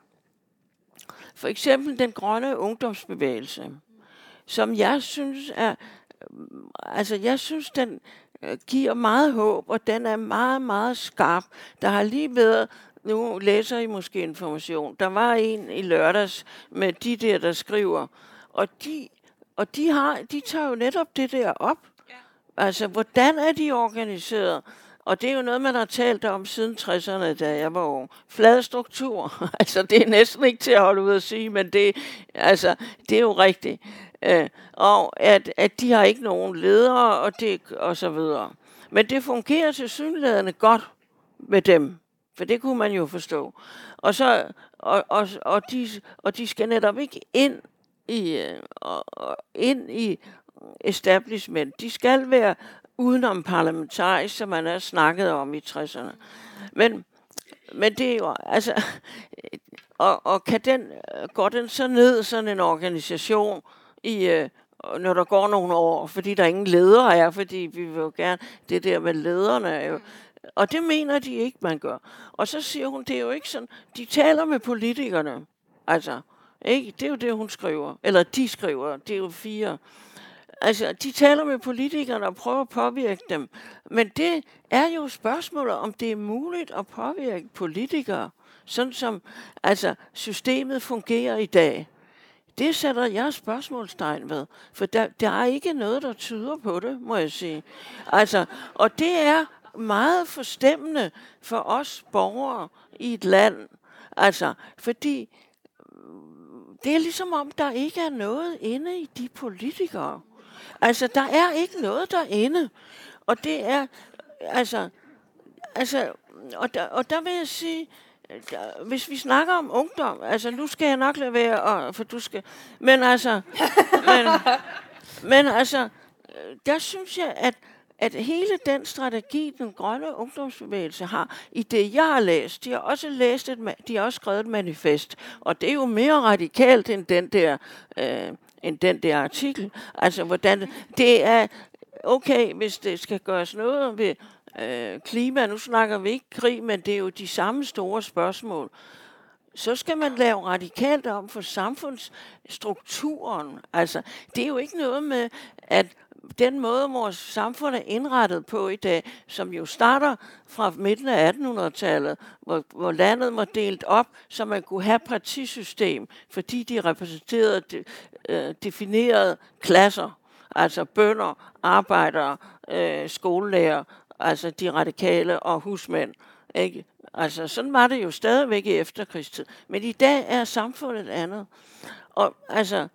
for eksempel den grønne ungdomsbevægelse, som jeg synes er, altså jeg synes, den øh, giver meget håb, og den er meget, meget skarp. Der har lige været nu læser I måske information. Der var en i lørdags med de der, der skriver, og de, og de, har, de tager jo netop det der op. Ja. Altså, hvordan er de organiseret? Og det er jo noget, man har talt om siden 60'erne, da jeg var ung. Flad struktur. altså, det er næsten ikke til at holde ud at sige, men det, altså, det er jo rigtigt. Øh, og at, at de har ikke nogen ledere, og, det, og så videre. Men det fungerer til synlædende godt med dem. For det kunne man jo forstå. Og, så, og, og, og, de, og de skal netop ikke ind i, øh, og, og, ind i establishment. De skal være udenom parlamentarisk, som man har snakket om i 60'erne. Men, men det er jo, altså, og, og kan den, går den så ned, sådan en organisation, i, øh, når der går nogle år, fordi der ingen ledere er, fordi vi vil jo gerne, det der med lederne er jo, og det mener de ikke, man gør. Og så siger hun, det er jo ikke sådan, de taler med politikerne. Altså, ikke? Det er jo det, hun skriver. Eller de skriver, det er jo fire. Altså, de taler med politikerne og prøver at påvirke dem. Men det er jo spørgsmålet, om det er muligt at påvirke politikere, sådan som altså, systemet fungerer i dag. Det sætter jeg spørgsmålstegn ved, for der, der er ikke noget, der tyder på det, må jeg sige. Altså, og det er meget forstemmende for os borgere i et land. Altså, fordi det er ligesom om, der ikke er noget inde i de politikere. Altså, der er ikke noget derinde. Og det er, altså, altså og der, og der vil jeg sige, der, hvis vi snakker om ungdom, altså nu skal jeg nok lade være, og, for du skal, men altså, men, men altså, der synes jeg, at at hele den strategi, den grønne ungdomsbevægelse har, i det jeg har læst, de har også læst et, de har også skrevet et manifest, og det er jo mere radikalt end den der, øh, end den der artikel. Altså, hvordan, det er okay, hvis det skal gøres noget ved øh, klima, nu snakker vi ikke krig, men det er jo de samme store spørgsmål så skal man lave radikalt om for samfundsstrukturen. Altså, det er jo ikke noget med, at den måde, vores samfund er indrettet på i dag, som jo starter fra midten af 1800-tallet, hvor, hvor landet var delt op, så man kunne have partisystem, fordi de repræsenterede de, øh, definerede klasser, altså bønder, arbejdere, øh, skolelærer, altså de radikale og husmænd. Ikke? Altså, sådan var det jo stadigvæk i efterkrigstid. Men i dag er samfundet andet. Og altså,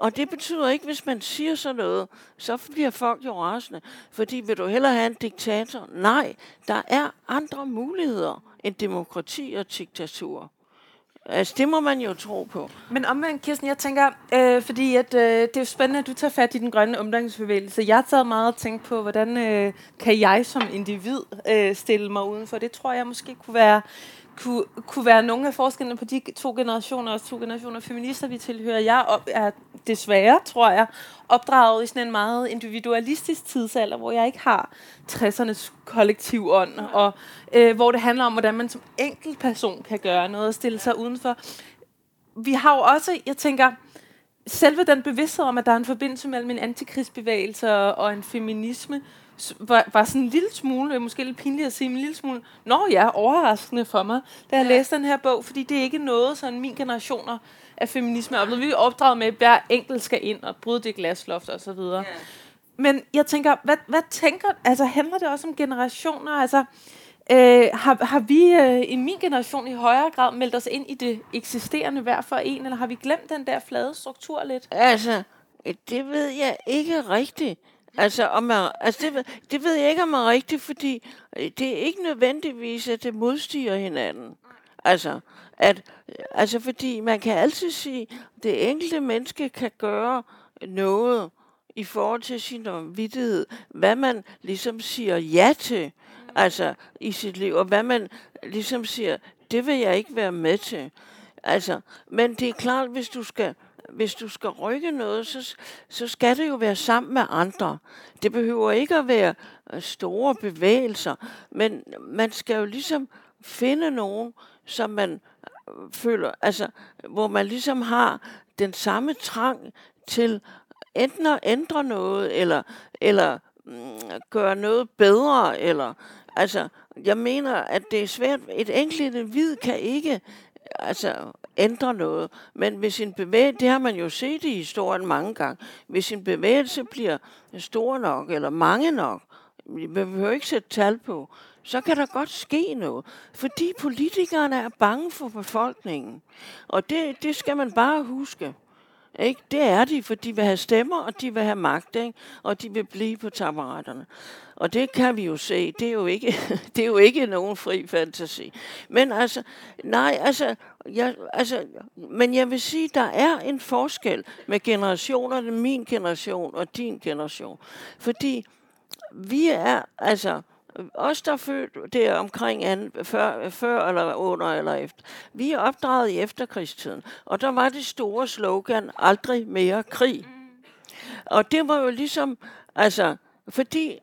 og det betyder ikke, hvis man siger sådan noget, så bliver folk jo rasende. Fordi vil du hellere have en diktator? Nej, der er andre muligheder end demokrati og diktatur. Altså, det må man jo tro på. Men omvendt, Kirsten, jeg tænker, øh, fordi at, øh, det er jo spændende, at du tager fat i den grønne omdannelsesbevægelse. Jeg har taget meget at tænke på, hvordan øh, kan jeg som individ øh, stille mig udenfor. Det tror jeg måske kunne være kunne, kunne være nogle af forskellene på de to generationer, og to generationer feminister, vi tilhører. Jeg er desværre, tror jeg, opdraget i sådan en meget individualistisk tidsalder, hvor jeg ikke har 60'ernes kollektiv ånd, og øh, hvor det handler om, hvordan man som enkelt person kan gøre noget og stille sig udenfor. Vi har jo også, jeg tænker, selve den bevidsthed om, at der er en forbindelse mellem en antikrigsbevægelse og en feminisme, var, var sådan en lille smule, måske lidt pinligt at sige, men en lille smule, nå ja, overraskende for mig, da jeg ja. læste den her bog, fordi det er ikke noget, sådan min generationer af feminisme er oplevet. Vi er opdraget med, at hver enkelt skal ind og bryde det glasloft og så videre. Ja. Men jeg tænker, hvad, hvad tænker, altså handler det også om generationer? Altså, øh, har, har vi øh, i min generation i højere grad meldt os ind i det eksisterende hver for en, eller har vi glemt den der flade struktur lidt? Altså, det ved jeg ikke rigtigt. Altså, om man, altså det, det ved jeg ikke, om man er rigtigt, fordi øh, det er ikke nødvendigvis, at det modstiger hinanden. Altså, at, altså, fordi man kan altid sige, at det enkelte menneske kan gøre noget i forhold til sin vidtighed, hvad man ligesom siger ja til. altså i sit liv, og hvad man ligesom siger, det vil jeg ikke være med til. Altså, men det er klart, hvis du skal hvis du skal rykke noget, så, så skal det jo være sammen med andre. Det behøver ikke at være øh, store bevægelser, men man skal jo ligesom finde nogen, som man øh, føler, altså, hvor man ligesom har den samme trang til enten at ændre noget, eller, eller mm, gøre noget bedre, eller altså, jeg mener, at det er svært. Et enkelt individ kan ikke altså, ændre noget. Men hvis en bevægelse, det har man jo set i historien mange gange, hvis en bevægelse bliver stor nok, eller mange nok, vi behøver ikke sætte tal på, så kan der godt ske noget. Fordi politikerne er bange for befolkningen. Og det, det skal man bare huske. Ikke? Det er de, for de vil have stemmer, og de vil have magt, ikke? og de vil blive på taburetterne. Og det kan vi jo se, det er jo ikke, det er jo ikke nogen fri fantasi. Men altså, nej, altså, jeg, altså, men jeg vil sige, der er en forskel med generationerne, min generation og din generation. Fordi vi er, altså, os, der er født der omkring an, før, før eller under eller efter, vi er opdraget i efterkrigstiden. Og der var det store slogan, aldrig mere krig. Og det var jo ligesom, altså, fordi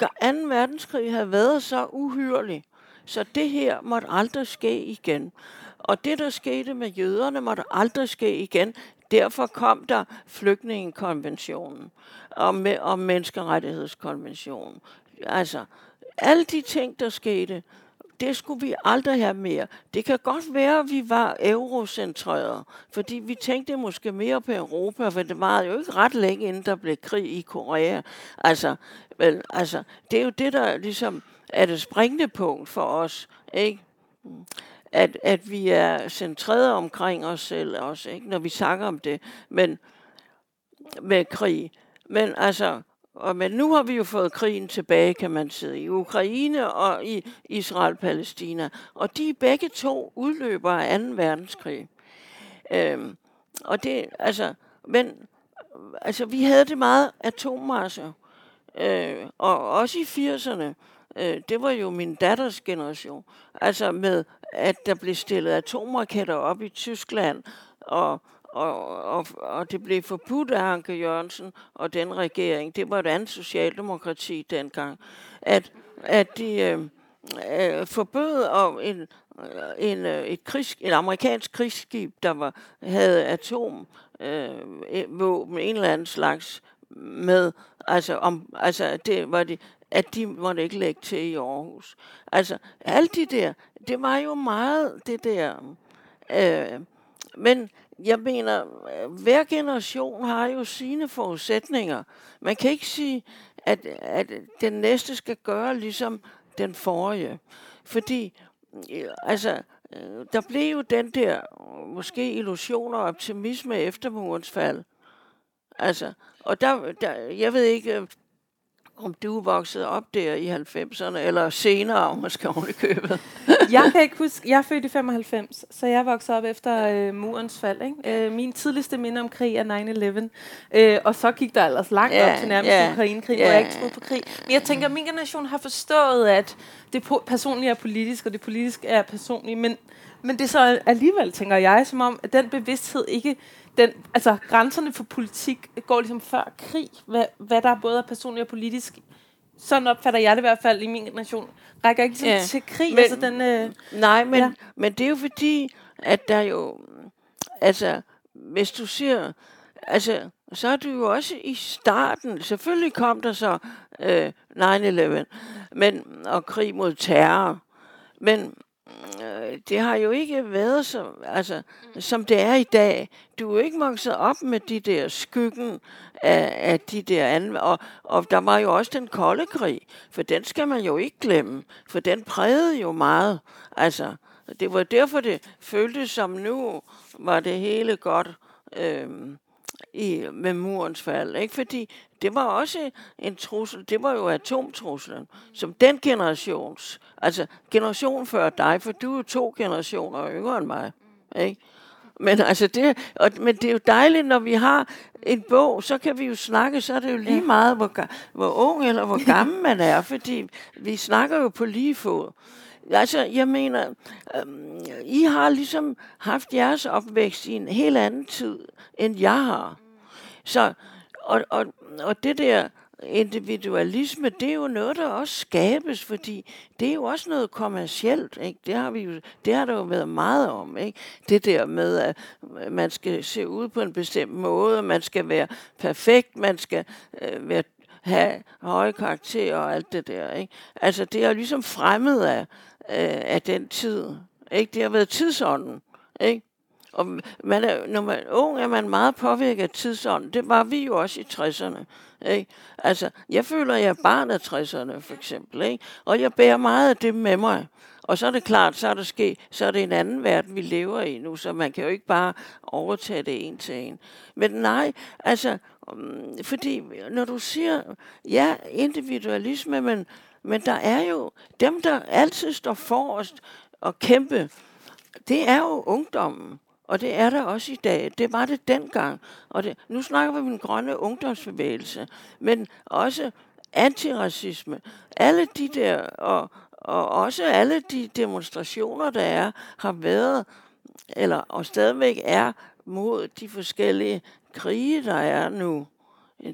2. verdenskrig havde været så uhyrlig, så det her måtte aldrig ske igen. Og det, der skete med jøderne, måtte aldrig ske igen. Derfor kom der flygtningekonventionen og, med, og menneskerettighedskonventionen. Altså, alle de ting, der skete, det skulle vi aldrig have mere. Det kan godt være, at vi var eurocentreret, fordi vi tænkte måske mere på Europa, for det var jo ikke ret længe, inden der blev krig i Korea. Altså, vel, altså det er jo det, der ligesom er det springende punkt for os, ikke? At, at vi er centreret omkring os selv også, ikke? når vi snakker om det, men med krig. Men altså, og, men nu har vi jo fået krigen tilbage, kan man sige, i Ukraine og i Israel-Palæstina. Og de er begge to udløber af 2. verdenskrig. Øhm, og det, altså, men, altså, vi havde det meget atommasse. Øh, og også i 80'erne. Øh, det var jo min datters generation. Altså med, at der blev stillet atomraketter op i Tyskland, og og, og, og det blev forbudt af Anke Jørgensen og den regering, det var et andet socialdemokrati dengang, at, at de øh, øh, forbød og en, en, øh, et, krigs, et amerikansk krigsskib, der var, havde atomvåben, øh, en eller anden slags med, altså, om, altså det var det, at de måtte ikke lægge til i Aarhus. Altså, alt de der, det var jo meget det der, øh, men jeg mener, øh, hver generation har jo sine forudsætninger. Man kan ikke sige, at, at den næste skal gøre ligesom den forrige. Fordi, øh, altså, øh, der blev jo den der, måske illusion og optimisme efter murens fald. Altså, og der, der, jeg ved ikke, om du voksede op der i 90'erne, eller senere, om i købet. jeg kan ikke huske, jeg er født i 95, så jeg voksede op efter øh, murens fald. Ikke? Øh, min tidligste minde om krig er 9-11, øh, og så gik der ellers langt ja, op til nærmest ja, Ukraine-krig, ja. hvor jeg ikke troede på krig. Men jeg tænker, at min generation har forstået, at det personlige er politisk, og det politiske er personligt, men, men det er så alligevel, tænker jeg, som om, at den bevidsthed ikke den, altså, grænserne for politik går ligesom før krig, hvad, hvad der både er personligt og politisk. Sådan opfatter jeg det i hvert fald i min generation. Rækker ikke ligesom ja. til krig. Men, altså den, øh, nej, men, ja. men det er jo fordi, at der jo... Altså, hvis du siger... Altså, så er du jo også i starten... Selvfølgelig kom der så øh, 9-11 men, og krig mod terror. Men øh, det har jo ikke været så, altså, som det er i dag. Du er jo ikke vokset op med de der skyggen af, af de der anden, og, og der var jo også den kolde krig, for den skal man jo ikke glemme, for den prægede jo meget. Altså, det var derfor, det føltes som nu, var det hele godt. Øh, i, med murens fald. Ikke? Fordi det var også en trussel, det var jo atomtruslen, som den generations, altså generationen før dig, for du er jo to generationer yngre end mig, ikke? Men altså det, og, men det er jo dejligt, når vi har en bog, så kan vi jo snakke, så er det jo lige meget, hvor, hvor ung eller hvor gammel man er, fordi vi snakker jo på lige fod. Altså, jeg mener, øhm, I har ligesom haft jeres opvækst i en helt anden tid, end jeg har. Så, og, og, og det der individualisme, det er jo noget, der også skabes, fordi det er jo også noget kommercielt. Ikke? Det, har vi jo, det har der jo været meget om. Ikke? Det der med, at man skal se ud på en bestemt måde, man skal være perfekt, man skal øh, være, have høje karakterer og alt det der. Ikke? Altså, det er jo ligesom fremmed af, øh, af den tid. Ikke? Det har været tidsånden. Ikke? Og man er, når man er ung, er man meget påvirket af tidsånden. Det var vi jo også i 60'erne. Ikke? Altså, jeg føler, at jeg er barn af 60'erne, for eksempel. Ikke? Og jeg bærer meget af det med mig. Og så er det klart, så er, der ske, så er det en anden verden, vi lever i nu, så man kan jo ikke bare overtage det en til en. Men nej, altså, mm, fordi når du siger, ja, individualisme, men, men der er jo dem, der altid står forrest og kæmpe, det er jo ungdommen. Og det er der også i dag. Det var det dengang. Og det, nu snakker vi om den grønne ungdomsbevægelse, men også antiracisme. Alle de der, og, og også alle de demonstrationer, der er, har været, eller og stadigvæk er, mod de forskellige krige, der er nu.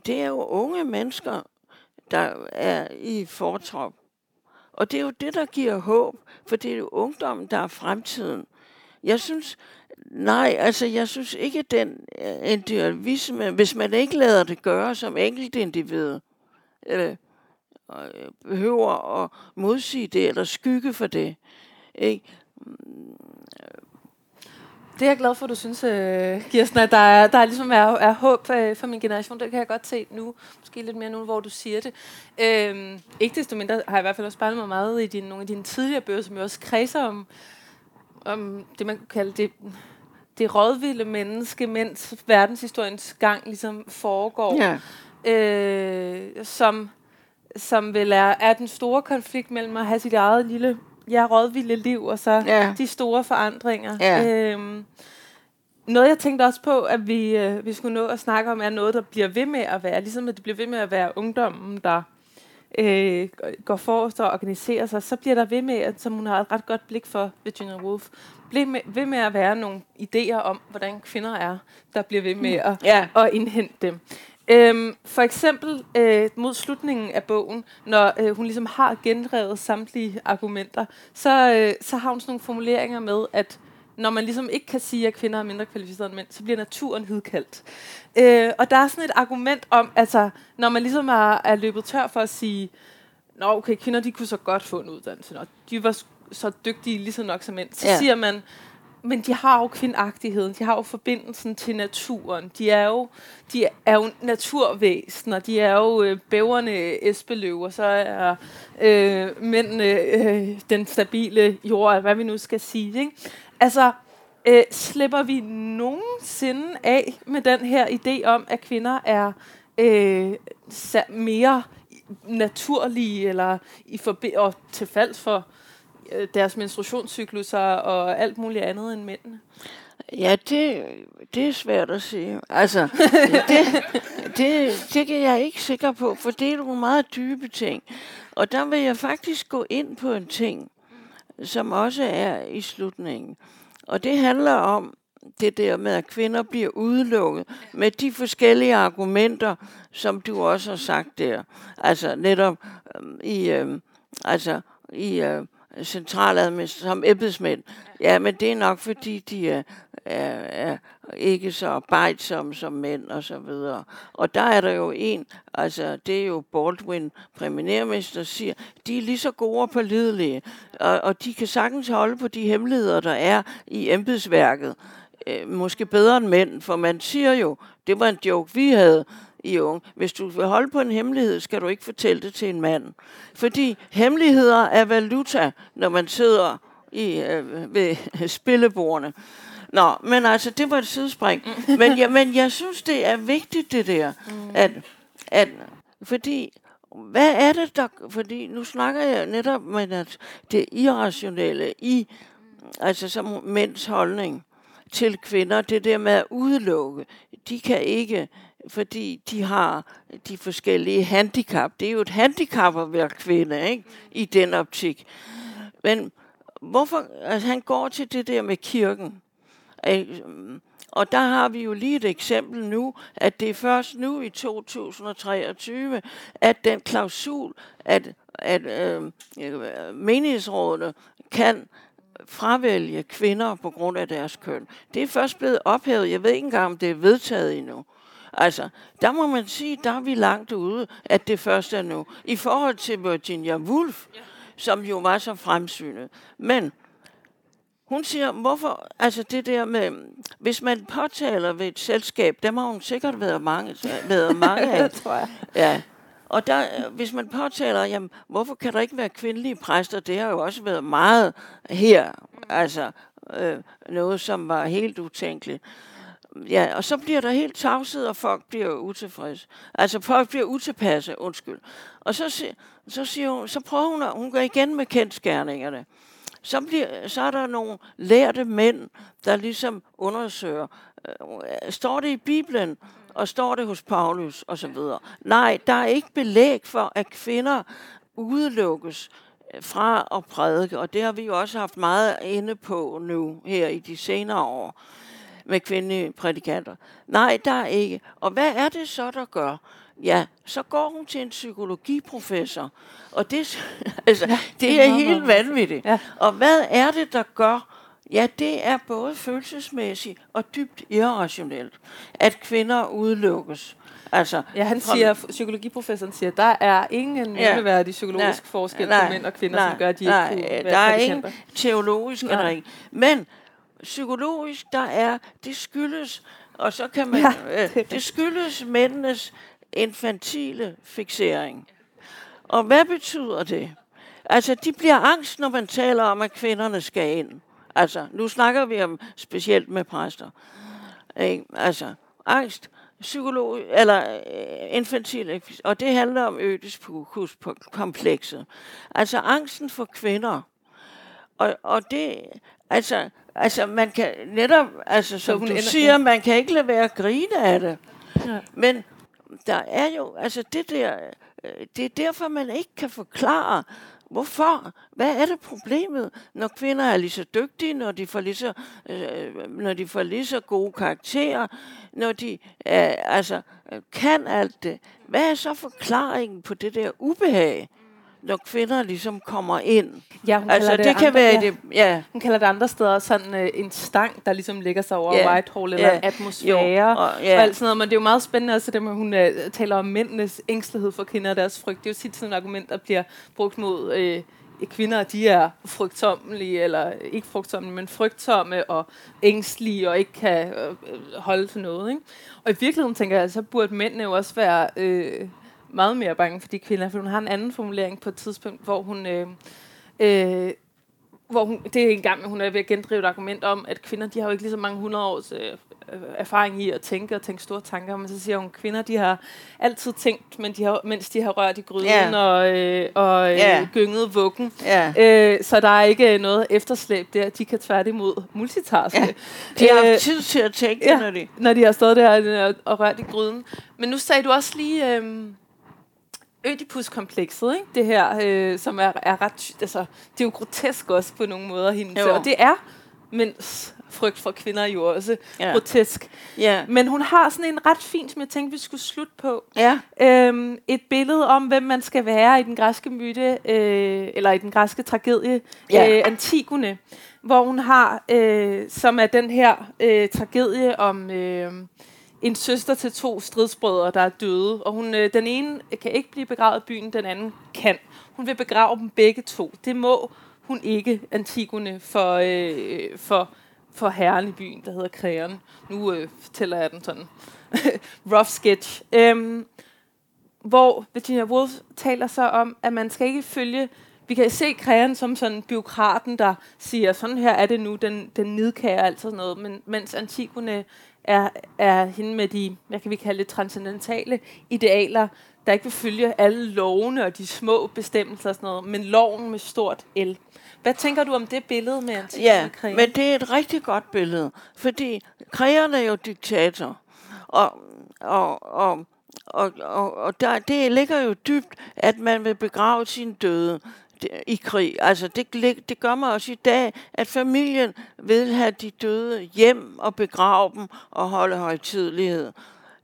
Det er jo unge mennesker, der er i fortrop. Og det er jo det, der giver håb, for det er jo ungdommen, der er fremtiden. Jeg synes, Nej, altså jeg synes ikke, at den øh, individualisme, hvis man ikke lader det gøre som enkeltindivid, øh, behøver at modsige det, eller skygge for det. Ikke? Det er jeg glad for, du synes, uh, Kirsten, at der er, der er ligesom er, er håb uh, for min generation. Det kan jeg godt se nu. Måske lidt mere nu, hvor du siger det. Uh, ikke desto mindre har jeg i hvert fald også spejlet mig meget i dine, nogle af dine tidligere bøger, som jo også kredser om, om det, man kan kalde det det rådvilde menneske, mens verdenshistoriens gang ligesom foregår. Ja. Øh, som, som vel er, er den store konflikt mellem at have sit eget lille, ja, rådvilde liv, og så ja. de store forandringer. Ja. Øh, noget, jeg tænkte også på, at vi, øh, vi skulle nå at snakke om, er noget, der bliver ved med at være, ligesom at det bliver ved med at være ungdommen, der øh, går forrest og organiserer sig, så bliver der ved med, at, som hun har et ret godt blik for, Virginia Woolf, bliver med, ved med at være nogle idéer om, hvordan kvinder er, der bliver ved med at, ja. at indhente dem. Øhm, for eksempel øh, mod slutningen af bogen, når øh, hun ligesom har genrevet samtlige argumenter, så, øh, så har hun sådan nogle formuleringer med, at når man ligesom ikke kan sige, at kvinder er mindre kvalificerede end mænd, så bliver naturen hidkaldt. Øh, og der er sådan et argument om, altså, når man ligesom er, er løbet tør for at sige, Nå, okay, kvinder, de kunne så godt få en uddannelse, og de var så dygtige lige så nok som mænd. Så ja. siger man, men de har jo kvindagtigheden, de har jo forbindelsen til naturen. De er jo, de er jo naturvæsener, de er jo øh, bæverne esbeløver, så er øh, mændene øh, den stabile jord, hvad vi nu skal sige. Ikke? Altså, øh, slipper vi nogensinde af med den her idé om, at kvinder er øh, mere naturlige eller i forbi- og til fald for deres menstruationscykluser og alt muligt andet end mændene? Ja, det, det er svært at sige. Altså, det, det, det er jeg ikke sikker på, for det er nogle meget dybe ting. Og der vil jeg faktisk gå ind på en ting, som også er i slutningen. Og det handler om det der med, at kvinder bliver udelukket med de forskellige argumenter, som du også har sagt der. Altså netop øhm, i, øh, altså, i øh, centraladministration som embedsmænd. Ja, men det er nok fordi, de er, er, er ikke så arbejdsomme som mænd og så videre. Og der er der jo en, altså det er jo Baldwin, premierminister, siger, de er lige så gode og pålidelige, og, og de kan sagtens holde på de hemmeligheder, der er i embedsværket. Øh, måske bedre end mænd, for man siger jo, det var en joke, vi havde, i unge. Hvis du vil holde på en hemmelighed, skal du ikke fortælle det til en mand. Fordi hemmeligheder er valuta, når man sidder i, øh, ved spillebordene. Nå, men altså, det var et sidespring. men, ja, men jeg synes, det er vigtigt, det der. Mm. At, at, fordi, hvad er det, der... Fordi nu snakker jeg netop med at det irrationelle i, altså som mænds holdning. til kvinder, det der med at udelukke. De kan ikke, fordi de har de forskellige handicap. Det er jo et handicap at være kvinde, ikke? I den optik. Men hvorfor, altså han går til det der med kirken. Øh, og der har vi jo lige et eksempel nu, at det er først nu i 2023, at den klausul, at, at øh, menighedsrådene kan fravælge kvinder på grund af deres køn. Det er først blevet ophævet. Jeg ved ikke engang, om det er vedtaget endnu. Altså, der må man sige, der er vi langt ude, at det først er nu. I forhold til Virginia Woolf, som jo var så fremsynet. Men hun siger, hvorfor, altså det der med, hvis man påtaler ved et selskab, der har hun sikkert været mange, været mange af. det tror jeg. Ja, og der, hvis man påtaler, jamen, hvorfor kan der ikke være kvindelige præster? Det har jo også været meget her, altså øh, noget, som var helt utænkeligt. Ja, og så bliver der helt tavset, og folk bliver utilfredse. Altså, folk bliver utilpasse, undskyld. Og så, så, siger hun, så prøver hun, at hun går igen med kendskærningerne så, bliver, så er der nogle lærte mænd, der ligesom undersøger, øh, står det i Bibelen, og står det hos Paulus og så videre. Nej, der er ikke belæg for, at kvinder udelukkes øh, fra at prædike, og det har vi jo også haft meget inde på nu her i de senere år med kvindelige prædikanter. Nej, der er ikke. Og hvad er det så, der gør? Ja, så går hun til en psykologiprofessor, og det, altså, ja, det, er, er helt vanvittigt. Ja. Og hvad er det, der gør, Ja, det er både følelsesmæssigt og dybt irrationelt, at kvinder udelukkes. Altså, ja, han siger, psykologiprofessoren siger, der er ingen ja, nævneværdig psykologisk nej, forskel nej, på mænd og kvinder, nej, som gør, at de nej, ikke kunne Der er ingen teologisk nej. Men psykologisk, der er, det skyldes, og så kan man, ja, det, øh, det skyldes mændenes infantile fixering. Og hvad betyder det? Altså, de bliver angst, når man taler om, at kvinderne skal ind. Altså, nu snakker vi om specielt med præster. Ikke? Altså, angst, psykolog, eller øh, infantil, og det handler om komplekset. Altså angsten for kvinder. Og, og det, altså, altså man kan netop, altså som du siger, man kan ikke lade være at grine af det. Ja. Men der er jo, altså det der, øh, det er derfor, man ikke kan forklare, Hvorfor? Hvad er det problemet, når kvinder er lige så dygtige, når de får lige så, øh, når de får lige så gode karakterer, når de øh, altså, kan alt det? Hvad er så forklaringen på det der ubehag? Når kvinder ligesom kommer ind. Ja, hun altså, det, det andre, kan være ja. det, ja. Hun kalder det andre steder sådan øh, en stang, der ligesom ligger sig over ja. Whitehall, eller en atmosfære, jo, og, ja. og alt sådan noget. Men det er jo meget spændende også det med, at hun øh, taler om mændenes ængstelighed for kvinder og deres frygt. Det er jo tit sådan et argument, der bliver brugt mod øh, kvinder, de er frygtommelige, eller ikke frygtommelige, men frygtsomme og ængstlige, og ikke kan øh, holde til noget. Ikke? Og i virkeligheden tænker jeg, så burde mændene jo også være... Øh, meget mere bange for de kvinder, for hun har en anden formulering på et tidspunkt, hvor hun... Øh, øh, hvor hun, det er en gang, hun er ved at gendrive et argument om, at kvinder, de har jo ikke lige så mange hundrede års øh, erfaring i at tænke og tænke store tanker, men så siger hun, at kvinder, de har altid tænkt, men de har, mens de har rørt i gryden yeah. og, øh, og øh, yeah. gynget vuggen. Yeah. Øh, så der er ikke noget efterslæb der. De kan tværtimod multitaske. Yeah. De har øh, tid til at tænke, ja, når de... når de har stået der og, og rørt i gryden. Men nu sagde du også lige... Øh, Ødipus-komplekset, ikke? det her, øh, som er, er ret... Altså, det er jo grotesk også på nogle måder. Hende, og det er mens frygt for kvinder jo også ja. grotesk. Ja. Men hun har sådan en ret fint, som jeg tænkte, vi skulle slutte på. Ja. Øhm, et billede om, hvem man skal være i den græske myte, øh, eller i den græske tragedie, ja. øh, Antigone, hvor hun har, øh, som er den her øh, tragedie om... Øh, en søster til to stridsbrødre, der er døde. Og hun, øh, den ene kan ikke blive begravet i byen, den anden kan. Hun vil begrave dem begge to. Det må hun ikke, Antigone, for, øh, for, for herren i byen, der hedder Kræren. Nu øh, fortæller jeg den sådan. Rough sketch. Øhm, hvor Virginia Woolf taler så om, at man skal ikke følge vi kan se Kræren som sådan byråkraten, der siger, sådan her er det nu, den, den nidkærer altså noget, men mens Antigone er, er hende med de, hvad kan vi kalde det, transcendentale idealer, der ikke vil følge alle lovene og de små bestemmelser og sådan noget, men loven med stort L. Hvad tænker du om det billede med Antigone Ja, men det er et rigtig godt billede, fordi Kreon er jo diktator, og, og, og, og, og, og der, det ligger jo dybt, at man vil begrave sine døde i krig. Altså det, det gør mig også i dag, at familien vil have de døde hjem og begrave dem og holde højtidlighed.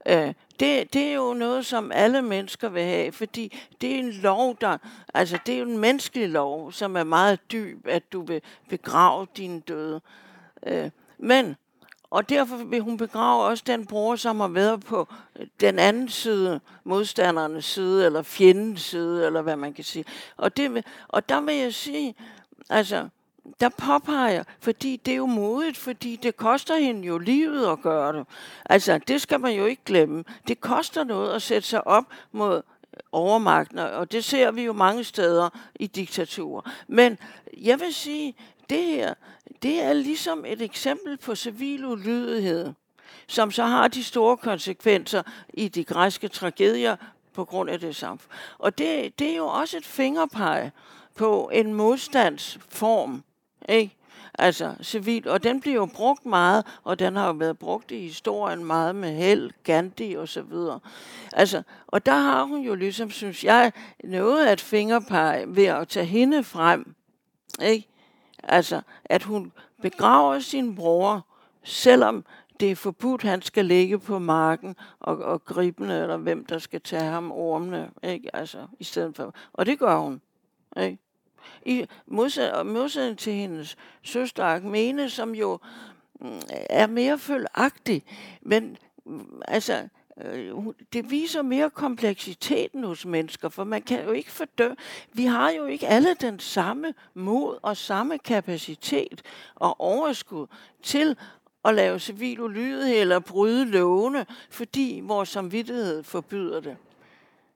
Øh, det, det er jo noget, som alle mennesker vil have, fordi det er en lov, der, altså det er jo en menneskelig lov, som er meget dyb, at du vil begrave dine døde. Øh, men, og derfor vil hun begrave også den bror, som har været på øh, den anden side, modstandernes side, eller fjendens side, eller hvad man kan sige. Og, det, vil- og der vil jeg sige, altså, der påpeger fordi det er jo modigt, fordi det koster hende jo livet at gøre det. Altså, det skal man jo ikke glemme. Det koster noget at sætte sig op mod øh, overmagten, og det ser vi jo mange steder i diktaturer. Men jeg vil sige, det her, det er ligesom et eksempel på civil ulydighed, som så har de store konsekvenser i de græske tragedier på grund af det samfund. Og det, det er jo også et fingerpege på en modstandsform, ikke? Altså civil, og den bliver jo brugt meget, og den har jo været brugt i historien meget med held, Gandhi og så videre. Altså, og der har hun jo ligesom, synes jeg, noget at fingerpege ved at tage hende frem, ikke? Altså, at hun begraver sin bror, selvom det er forbudt, han skal ligge på marken og, og gribende, eller hvem der skal tage ham ormene, ikke? Altså, i stedet for. Og det gør hun, ikke? I modsæt, modsætning til hendes søster Agmene, som jo mm, er mere følagtig, men altså, Øh, det viser mere kompleksiteten hos mennesker, for man kan jo ikke fordø. Vi har jo ikke alle den samme mod og samme kapacitet og overskud til at lave civil ulydighed eller bryde lovene, fordi vores samvittighed forbyder det.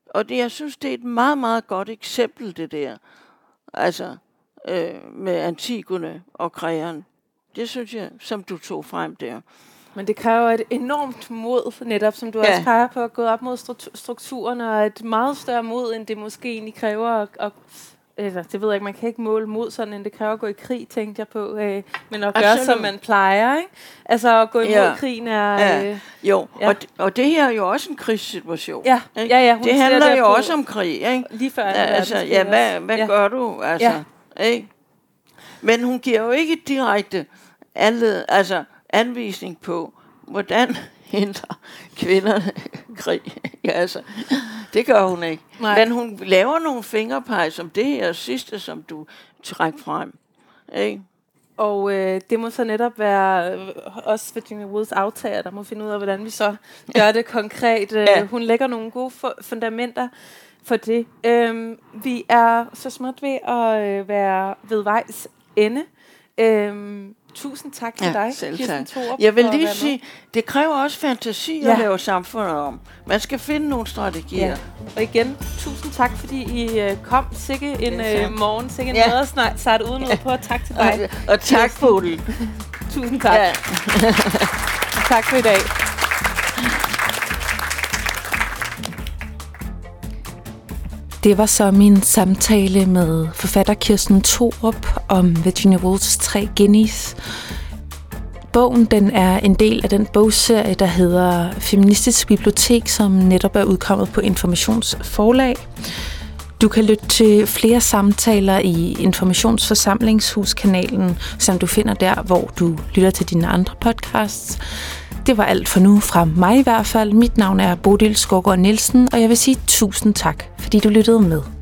Og det, jeg synes, det er et meget, meget godt eksempel, det der. Altså, øh, med Antigone og Kreon. Det synes jeg, som du tog frem der. Men det kræver et enormt mod, netop som du Ja. også peger på, at gå op mod stru- strukturen, og et meget større mod, end det måske egentlig kræver at, at eller, det ved jeg ikke, man kan ikke måle mod sådan, end det kræver at gå i krig, tænkte jeg på. Øh, men at gøre, Absolut. som man plejer, ikke? Altså at gå imod Ja. krigen er... Ja. Øh, Jo, Ja. ja. og, d- og det her er jo også en krigssituation. ja, ikke? ja, ja, hun Det handler jo på- også om krig, ikke? Lige før Ja, altså, ja, hvad, hvad ja. gør du? Altså, ikke? Men hun giver jo ikke direkte anled, altså, anvisning på, hvordan hindrer kvinderne krig. ja, altså, det gør hun ikke. Nej. Men hun laver nogle fingerpege, som det her sidste, som du trækker frem. Ikke? Og øh, det må så netop være øh, også Virginia Woods aftager, der må finde ud af, hvordan vi så gør det konkret. Øh, Ja. Hun lægger nogle gode fu- fundamenter for det. Øhm, vi er så småt ved at øh, være ved vejs ende. Øhm, tusind tak til dig, selv Kirsten. Thorup, Jeg vil lige sige, det kræver også fantasi Ja. at lave samfundet om. Man skal finde nogle strategier. Ja. Og igen, tusind tak, fordi I øh, kom. Sikke en Ja, øh, morgen, sikke en Ja. ja. snart starte uden ud på. Tak til dig. Og, og tak, Bodil. Tusind tak. Ja. tak for i dag. Det var så min samtale med forfatter Kirsten Thorup om Virginia Woolfs tre guineas. Bogen den er en del af den bogserie, der hedder Feministisk Bibliotek, som netop er udkommet på Informationsforlag. Du kan lytte til flere samtaler i Informationsforsamlingshuskanalen, som du finder der, hvor du lytter til dine andre podcasts. Det var alt for nu fra mig i hvert fald. Mit navn er Bodil Skovgaard Nielsen, og jeg vil sige tusind tak, fordi du lyttede med.